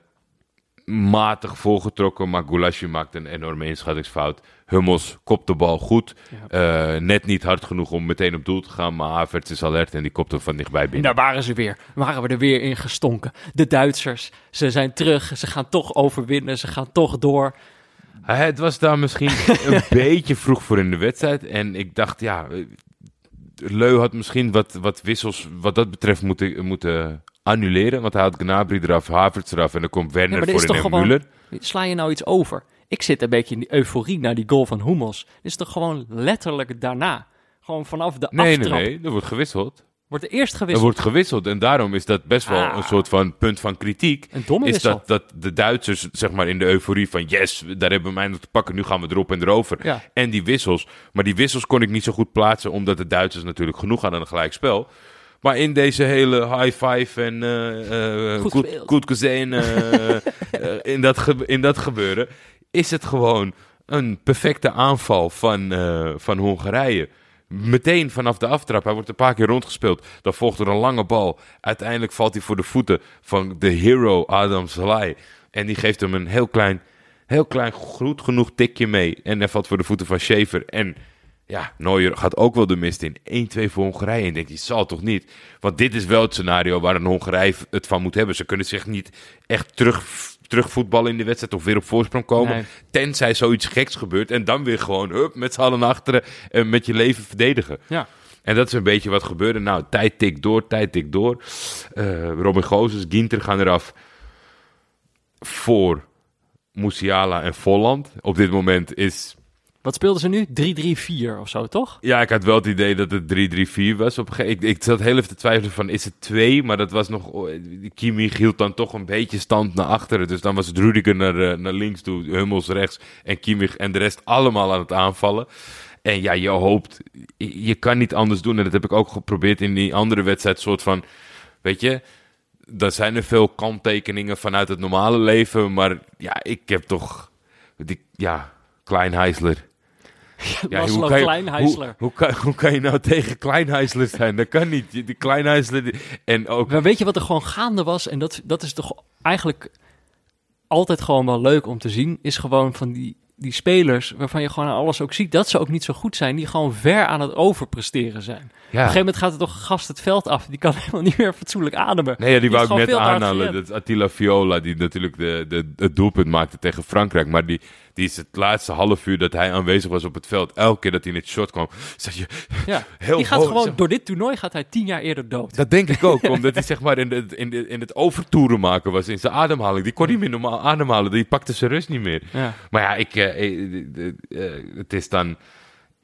matig volgetrokken, maar Goulasje maakt een enorme inschattingsfout. Hummels kopt de bal goed. Eh, net niet hard genoeg om meteen op doel te gaan, maar Havertz is alert en die kopt hem van dichtbij En binnen. daar waren ze weer. Waren we er weer in gestonken. De Duitsers, ze zijn terug. Ze gaan toch overwinnen. Ze gaan toch door. Eh, Het was daar misschien een beetje vroeg voor in de wedstrijd. En ik dacht, ja, Leu had misschien wat, wat wissels wat dat betreft moeten, moeten annuleren. Want hij had Gnabry eraf, Havertz eraf en dan komt Ja, Werner maar er is voor in en gewoon... Müller. Sla je nou iets over? Ik zit een beetje in die euforie naar die goal van Hummels. Dit is toch gewoon letterlijk daarna. Gewoon vanaf de Nee, nee, aftrap nee. Er wordt gewisseld. Wordt er eerst Er gewisseld. wordt gewisseld. En daarom is dat best wel Ah. een soort van punt van kritiek. Een domme is wissel. dat, dat de Duitsers, zeg maar, in de euforie van yes, daar hebben we mij nog te pakken, nu gaan we erop en erover. Ja. En die wissels. Maar die wissels kon ik niet zo goed plaatsen, omdat de Duitsers natuurlijk genoeg hadden aan een gelijk spel. Maar in deze hele high five en eh, Goed goed, gespeeld. goed gezien, eh, in, dat in dat gebeuren, is het gewoon een perfecte aanval van, van Hongarije. Meteen vanaf de aftrap. Hij wordt een paar keer rondgespeeld. Dan volgt er een lange bal. Uiteindelijk valt hij voor de voeten van de hero Adam Salai. En die geeft hem een heel klein, heel klein goed genoeg tikje mee. En hij valt voor de voeten van Schaefer. En ja, Neuer gaat ook wel de mist in. 1-2 voor Hongarije. En denkt, die zal toch niet? Want dit is wel het scenario waar een Hongarije het van moet hebben. Ze kunnen zich niet echt terug, terugvoetballen in de wedstrijd of weer op voorsprong komen. Nee. Tenzij zoiets geks gebeurt. En dan weer gewoon hup, met z'n allen naar achteren en met je leven verdedigen. Ja. En dat is een beetje wat gebeurde. Nou, tijd tikt door, tijd tikt door. Eh, Robin Gozes, Ginter gaan eraf voor Musiala en Volland. Op dit moment is... Wat speelden ze nu? 3-3-4 of zo, toch? Ja, ik had wel het idee dat het 3-3-4 was. Op een ik, ik zat heel even te twijfelen van, is het 2? Maar dat was nog... oh, Kimmich hield dan toch een beetje stand naar achteren. Dus dan was het Rudiger naar, eh, naar links toe, Hummels rechts en Kimmich en de rest allemaal aan het aanvallen. En ja, je hoopt, je kan niet anders doen. En dat heb ik ook geprobeerd in die andere wedstrijd. soort van, weet je, er zijn er veel kanttekeningen vanuit het normale leven. Maar ja, ik heb toch, die, ja, Kleinheisler. Ja, Laszlo kan je- Kleinheisler. Hoe, hoe, kan, hoe kan je nou tegen Kleinheisler zijn? Dat kan niet. Die Kleinheisler... die- En ook... Maar weet je wat er gewoon gaande was? En dat, dat is toch eigenlijk altijd gewoon wel leuk om te zien. Is gewoon van die, die spelers waarvan je gewoon aan alles ook ziet dat ze ook niet zo goed zijn. Die gewoon ver aan het overpresteren zijn. Op een gegeven moment gaat er toch een gast het veld af. Die kan helemaal niet meer fatsoenlijk ademen. Nee, ja, die wou ik net aanhalen. Dat is Attila Viola, die natuurlijk de, de, het doelpunt maakte tegen Frankrijk. Maar die, die is het laatste half uur dat hij aanwezig was op het veld. Elke keer dat hij in het shot kwam, zat je... Ja. Heel die gaat hoog, gewoon, zeg- door dit toernooi gaat hij tien jaar eerder dood. Dat denk ik ook, omdat hij zeg maar in, de, in, de, in het overtoeren maken was, in zijn ademhaling. Die kon niet meer normaal ademhalen, die pakte zijn rust niet meer. Ja. Maar ja, ik, eh, eh, eh, het is dan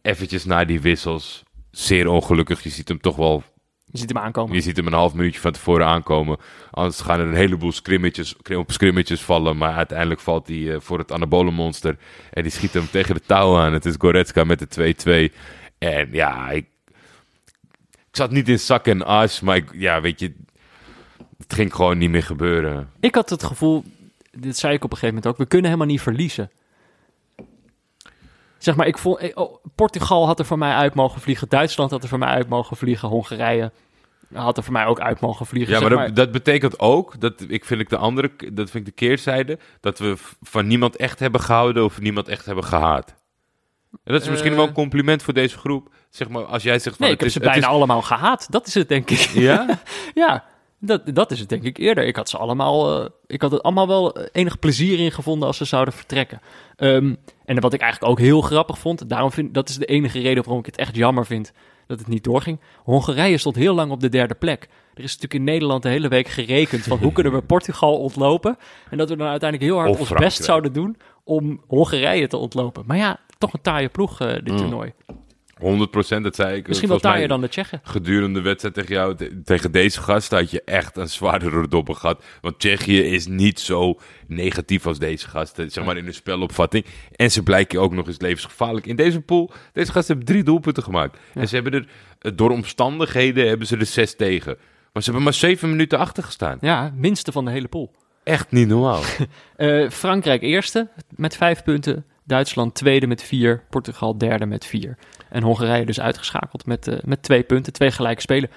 eventjes na die wissels zeer ongelukkig. Je ziet hem toch wel Je ziet hem aankomen. Je ziet hem een half minuutje van tevoren aankomen. Anders gaan er een heleboel scrimmetjes, op scrimmetjes vallen. Maar uiteindelijk valt hij eh, voor het anabole monster. En die schiet hem tegen de touw aan. Het is Goretzka met de 2-2. En ja, ik, ik zat niet in zak en as. Maar ik, ja, weet je, het ging gewoon niet meer gebeuren. Ik had het gevoel, dit zei ik op een gegeven moment ook, we kunnen helemaal niet verliezen. Zeg maar, ik vond, eh, oh, Portugal had er voor mij uit mogen vliegen, Duitsland had er voor mij uit mogen vliegen, Hongarije had er voor mij ook uit mogen vliegen. Ja, zeg maar dat, dat betekent ook, dat ik vind ik de andere, dat vind ik de keerzijde, dat we van niemand echt hebben gehouden of niemand echt hebben gehaat. En dat is misschien Eh. wel een compliment voor deze groep. Zeg maar, als jij zegt van nee, het ik heb is, ze bijna is- allemaal gehaat. Dat is het, denk ik. Ja? ja, dat, dat is het, denk ik eerder. Ik had ze allemaal, eh, ik had het allemaal wel enig plezier in gevonden als ze zouden vertrekken. Ehm, en wat ik eigenlijk ook heel grappig vond, daarom vind dat is de enige reden waarom ik het echt jammer vind dat het niet doorging. Hongarije stond heel lang op de derde plek. Er is natuurlijk in Nederland de hele week gerekend van hoe kunnen we Portugal ontlopen. En dat we dan uiteindelijk heel hard Of ons Frankrijk. best zouden doen om Hongarije te ontlopen. Maar ja, toch een taaie ploeg eh, dit Mm. toernooi. 100 procent, dat zei ik. Misschien wel taaier dan de Tsjechen. Gedurende de wedstrijd tegen jou, te- tegen deze gast, had je echt een zwaardere doppen gehad. Want Tsjechië is niet zo negatief als deze gasten, zeg maar in hun spelopvatting. En ze blijken ook nog eens levensgevaarlijk. In deze pool, deze gasten hebben drie doelpunten gemaakt. En ze hebben er, eh, door omstandigheden, hebben ze er zes tegen. Maar ze hebben maar zeven minuten achter gestaan. Ja, minste van de hele pool. Echt niet normaal. Eh, Frankrijk eerste met vijf punten. Duitsland tweede met vier. Portugal derde met vier. En Hongarije dus uitgeschakeld met, eh, met twee punten. Twee gelijke spelen.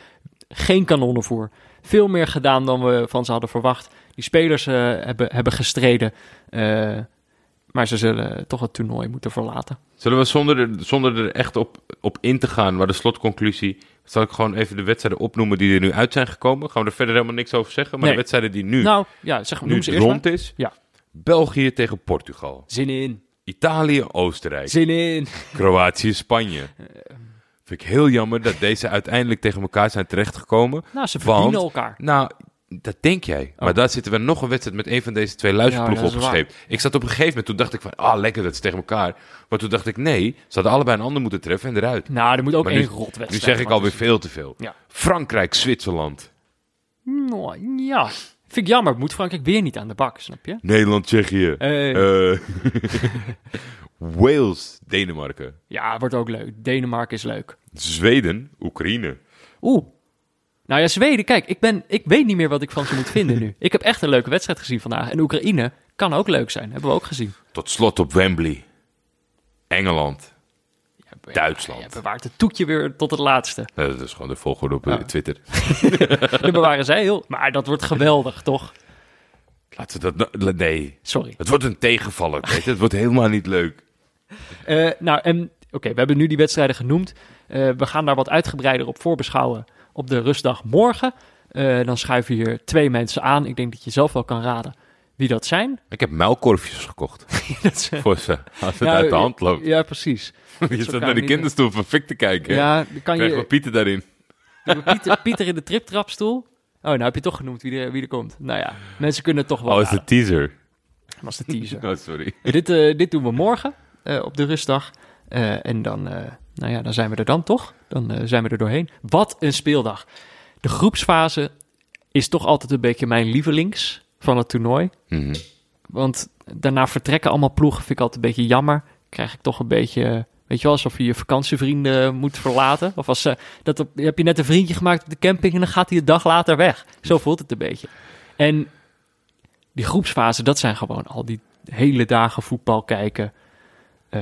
Geen kanonnen voor. Veel meer gedaan dan we van ze hadden verwacht. Die spelers eh, hebben, hebben gestreden. eh, maar ze zullen toch het toernooi moeten verlaten. Zullen we zonder er, zonder er echt op, op in te gaan, maar de slotconclusie, zal ik gewoon even de wedstrijden opnoemen die er nu uit zijn gekomen? Gaan we er verder helemaal niks over zeggen, maar Nee. de wedstrijden die nu, Nou, ja, zeg, nu noem ze eerst rond maar. is. Ja. België tegen Portugal. Zin in. Italië, Oostenrijk. Zin in. Kroatië, Spanje. Vind ik heel jammer dat deze uiteindelijk tegen elkaar zijn terechtgekomen. Nou, ze Want- verdienen elkaar. Nou, Dat denk jij. Oh. Maar daar zitten we nog een wedstrijd met een van deze twee luisterploegen Ja, is opgescheept. Ik zat op een gegeven moment, toen dacht ik van, ah lekker, dat is tegen elkaar. Maar toen dacht ik, nee, ze hadden allebei een ander moeten treffen en eruit. Nou, er moet ook Maar één nu, rotwedstrijd nu zeg ik alweer veel te veel. Ja. Frankrijk, Zwitserland. Nou, ja, vind ik jammer. Moet Frankrijk weer niet aan de bak, snap je? Nederland, Tsjechië. Eh, Eh, Wales, Denemarken. ja, wordt ook leuk. Denemarken is leuk. Zweden, Oekraïne. Oeh. Nou ja, Zweden, kijk, ik, ben, ik weet niet meer wat ik van ze moet vinden nu. Ik heb echt een leuke wedstrijd gezien vandaag. En Oekraïne kan ook leuk zijn, hebben we ook gezien. Tot slot op Wembley. Engeland. Duitsland. Ja, bewaart het toetje weer tot het laatste. Dat is gewoon de volgorde op eh, Ja. Twitter. Dat bewaren zij heel... Maar dat wordt geweldig, toch? Laten we dat... nou- Nee. Sorry. Het wordt een tegenvaller, weet je. Het wordt helemaal niet leuk. Eh, nou, en oké, we hebben nu die wedstrijden genoemd. Eh, we gaan daar wat uitgebreider op voorbeschouwen op de rustdag morgen. Eh, dan schuiven hier twee mensen aan. Ik denk dat je zelf wel kan raden wie dat zijn. Ik heb muilkorfjes gekocht. dat is, eh, Voor ze. Als het uit de hand loopt. Ja, precies. je staat naar de kinderstoel van Fik te kijken. Ja, dan kan Krijg je... Pieter daarin. Pieter, Pieter in de triptrapstoel. Oh, nou heb je toch genoemd wie er, wie er komt. Nou ja, mensen kunnen het toch wel Oh, is de teaser. Dat was de teaser. Oh, sorry. dit, eh, dit doen we morgen eh, op de rustdag. Eh, en dan, eh, nou ja, dan zijn we er dan toch. Dan eh, zijn we er doorheen. Wat een speeldag. De groepsfase is toch altijd een beetje mijn lievelings van het toernooi. Mhm. Want daarna vertrekken allemaal ploegen. Vind ik altijd een beetje jammer. Krijg ik toch een beetje... Weet je wel, alsof je je vakantievrienden moet verlaten. Of als, eh, dat op, heb je net een vriendje gemaakt op de camping en dan gaat hij een dag later weg. Zo voelt het een beetje. En die groepsfase, dat zijn gewoon al die hele dagen voetbal kijken. Eh,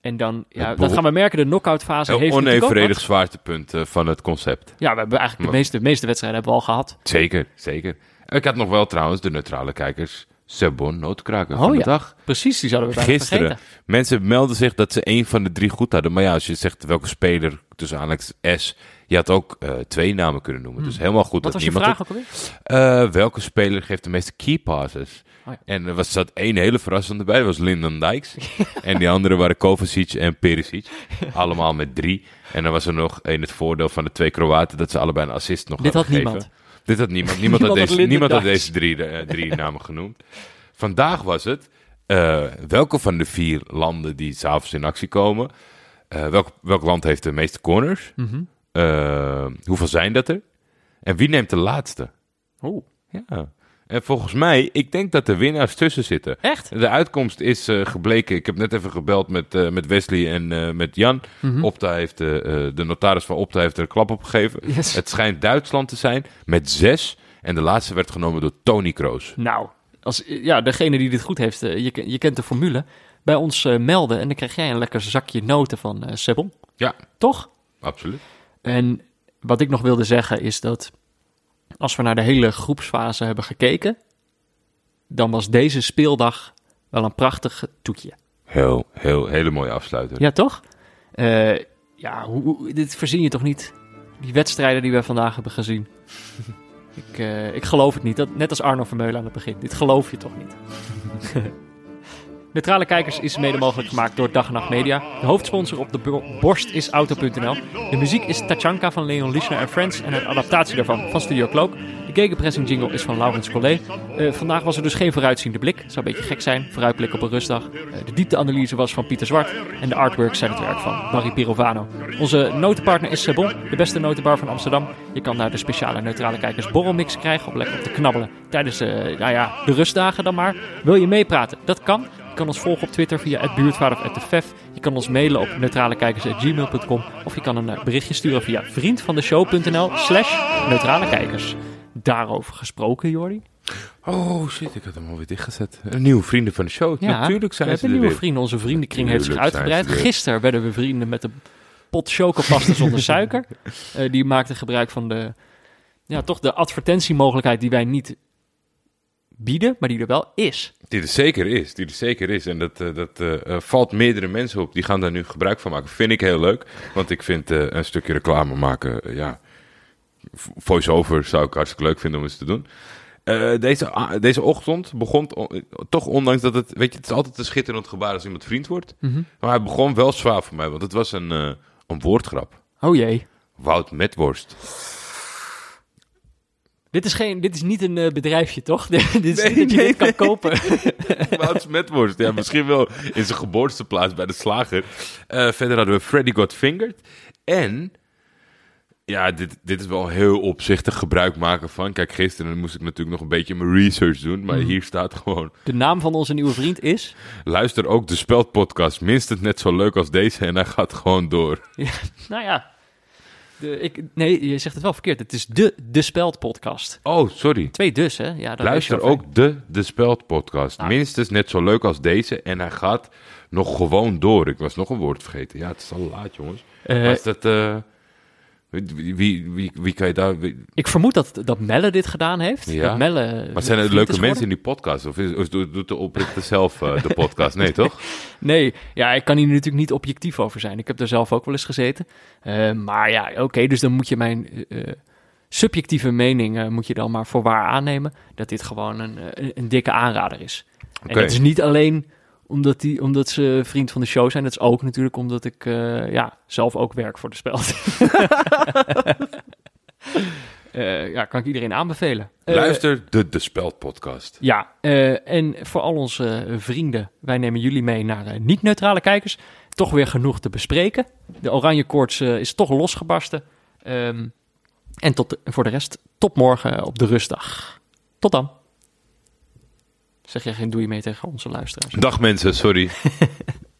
en dan, ja, dat gaan we merken. De knockout fase Een heeft ook onevenredig zwaartepunt eh, van het concept. Ja, we hebben eigenlijk de meeste, meeste wedstrijden hebben we al gehad. Zeker, zeker. Ik had nog wel trouwens de neutrale kijkers. Sebon, noodkraker Oh, van de ja. dag. Precies, die zouden we Gisteren. vergeten. Mensen melden zich dat ze één van de drie goed hadden. Maar ja, als je zegt welke speler, tussen aanhalingstekens S, je had ook eh, twee namen kunnen noemen. Dus helemaal goed. Wat dat was je niemand... vraag ook alweer? Eh, welke speler geeft de meeste key passes? Oh ja. En er was, zat één hele verrassende bij, dat was Lyndon Dykes. en die andere waren Kovacic en Perisic. Allemaal met drie. En dan was er nog in het voordeel van de twee Kroaten dat ze allebei een assist nog Dit hadden had gegeven. niemand. Dit had niemand. Niemand, had, deze, niemand had deze drie, eh, drie namen genoemd. Vandaag was het, eh, welke van de vier landen die s'avonds in actie komen, eh, welk, welk land heeft de meeste corners? Mhm. Hoeveel zijn dat er? En wie neemt de laatste? Oeh, Ja. En volgens mij, ik denk dat de winnaars tussen zitten. echt? De uitkomst is eh, gebleken. Ik heb net even gebeld met, eh, met Wesley en eh, met Jan. Mhm. Opta heeft, de notaris van Opta heeft er een klap op gegeven. Yes. Het schijnt Duitsland te zijn met zes. En de laatste werd genomen door Tony Kroos. Nou, als, ja, degene die dit goed heeft, je, je kent de formule, bij ons melden en dan krijg jij een lekker zakje noten van Sebon. Ja, Toch? absoluut. En wat ik nog wilde zeggen is dat als we naar de hele groepsfase hebben gekeken, dan was deze speeldag wel een prachtig toetje. Heel, heel, hele mooie afsluiter. Ja, toch? Eh, ja, hoe, dit verzin je toch niet? Die wedstrijden die we vandaag hebben gezien. ik, eh, ik geloof het niet. Dat, net als Arno Vermeulen aan het begin. Dit geloof je toch niet? Neutrale Kijkers is mede mogelijk gemaakt door Dag en Nacht Media. De hoofdsponsor op de bo- borst is Auto.nl. De muziek is Tachanka van Leon Lischner en Friends en een adaptatie daarvan van Studio Cloak. De gegenpressing jingle is van Laurens Collet. Eh, vandaag was er dus geen vooruitziende blik. Zou een beetje gek zijn. Vooruitblik op een rustdag. Eh, de diepteanalyse was van Pieter Zwart. En de artworks zijn het werk van Barry Pirovano. Onze notenpartner is Sebon, de beste notenbar van Amsterdam. Je kan daar de speciale neutrale kijkers borrelmix krijgen om lekker op te knabbelen. Tijdens eh, nou ja, de rustdagen dan maar. Wil je meepraten? Dat kan. Je kan ons volgen op Twitter via het buurtvader of @defef. Je kan ons mailen op neutralekijkers.gmail.com of je kan een eh, berichtje sturen via vriendvandeshow.nl slash neutralekijkers. Daarover gesproken, Jordi. Oh shit, ik had hem alweer dichtgezet. Een nieuwe vrienden van de show. Natuurlijk zijn we hebben nieuwe weer. vrienden. Onze vriendenkring heeft zich uitgebreid. er. Gisteren werden we vrienden met een pot chocopasta zonder suiker. Eh, die maakte gebruik van de, ja, toch de advertentiemogelijkheid die wij niet bieden, maar die er wel is. Die er zeker is, die er zeker is. En dat, eh, dat eh, eh, valt meerdere mensen op. Die gaan daar nu gebruik van maken. Vind ik heel leuk. Want ik vind een stukje reclame maken, ja... Voice-over zou ik hartstikke leuk vinden om eens te doen. Deze, a- deze ochtend begon toch, ondanks dat het... Weet je, het is altijd een schitterend gebaar als iemand vriend wordt. Maar hij begon wel zwaar voor mij, want het was een, een woordgrap. Oh jee. Wout met worst. Dit is, geen, dit is niet een eh, bedrijfje, toch? dit is Nee, niet dat je nee, dit kan kopen. Wout Smetworst, ja, misschien wel in zijn geboorteplaats bij de slager. Eh, verder hadden we Freddy Got Fingered. En, ja, dit, dit is wel heel opzichtig gebruik maken van. Kijk, gisteren moest ik natuurlijk nog een beetje mijn research doen. Maar hier staat gewoon, De naam van onze nieuwe vriend is... luister ook de Speldpodcast. Minstens net zo leuk als deze en hij gaat gewoon door. Nou ja, de, ik, nee, je zegt het wel verkeerd. Het is de De Speld podcast. Oh, sorry. Twee dus, hè? Ja, Luister ook de De Speld podcast. Nou. Minstens net zo leuk als deze. En hij gaat nog gewoon door. Ik was nog een woord vergeten. Ja, het is al laat, jongens. Eh, Was dat... eh, wie, wie, wie, kan je daar... wie- Ik vermoed dat, dat Melle dit gedaan heeft. Ja. Dat Melle maar zijn er vriend leuke mensen in die podcast? Of, is, of doet de oprichter zelf eh, de podcast? Nee, toch? Nee, ja, ik kan hier natuurlijk niet objectief over zijn. Ik heb er zelf ook wel eens gezeten. Eh, maar ja, oké, dus dan moet je mijn eh, eh, subjectieve mening eh, moet je dan maar voor waar aannemen. Dat dit gewoon een, eh, een, een dikke aanrader is. En Oké. dat is niet alleen omdat, die, omdat ze vriend van de show zijn. Dat is ook natuurlijk omdat ik eh, ja, zelf ook werk voor de speld. Eh, ja, kan ik iedereen aanbevelen. Eh, Luister de De Speld podcast. Ja, eh, en voor al onze vrienden, wij nemen jullie mee naar niet-neutrale kijkers. Toch weer genoeg te bespreken. De oranje koorts is toch losgebarsten. Ehm, en tot de- voor de rest, tot morgen op de rustdag. Tot dan. Zeg jij geen doei mee tegen onze luisteraars? Dag mensen, sorry.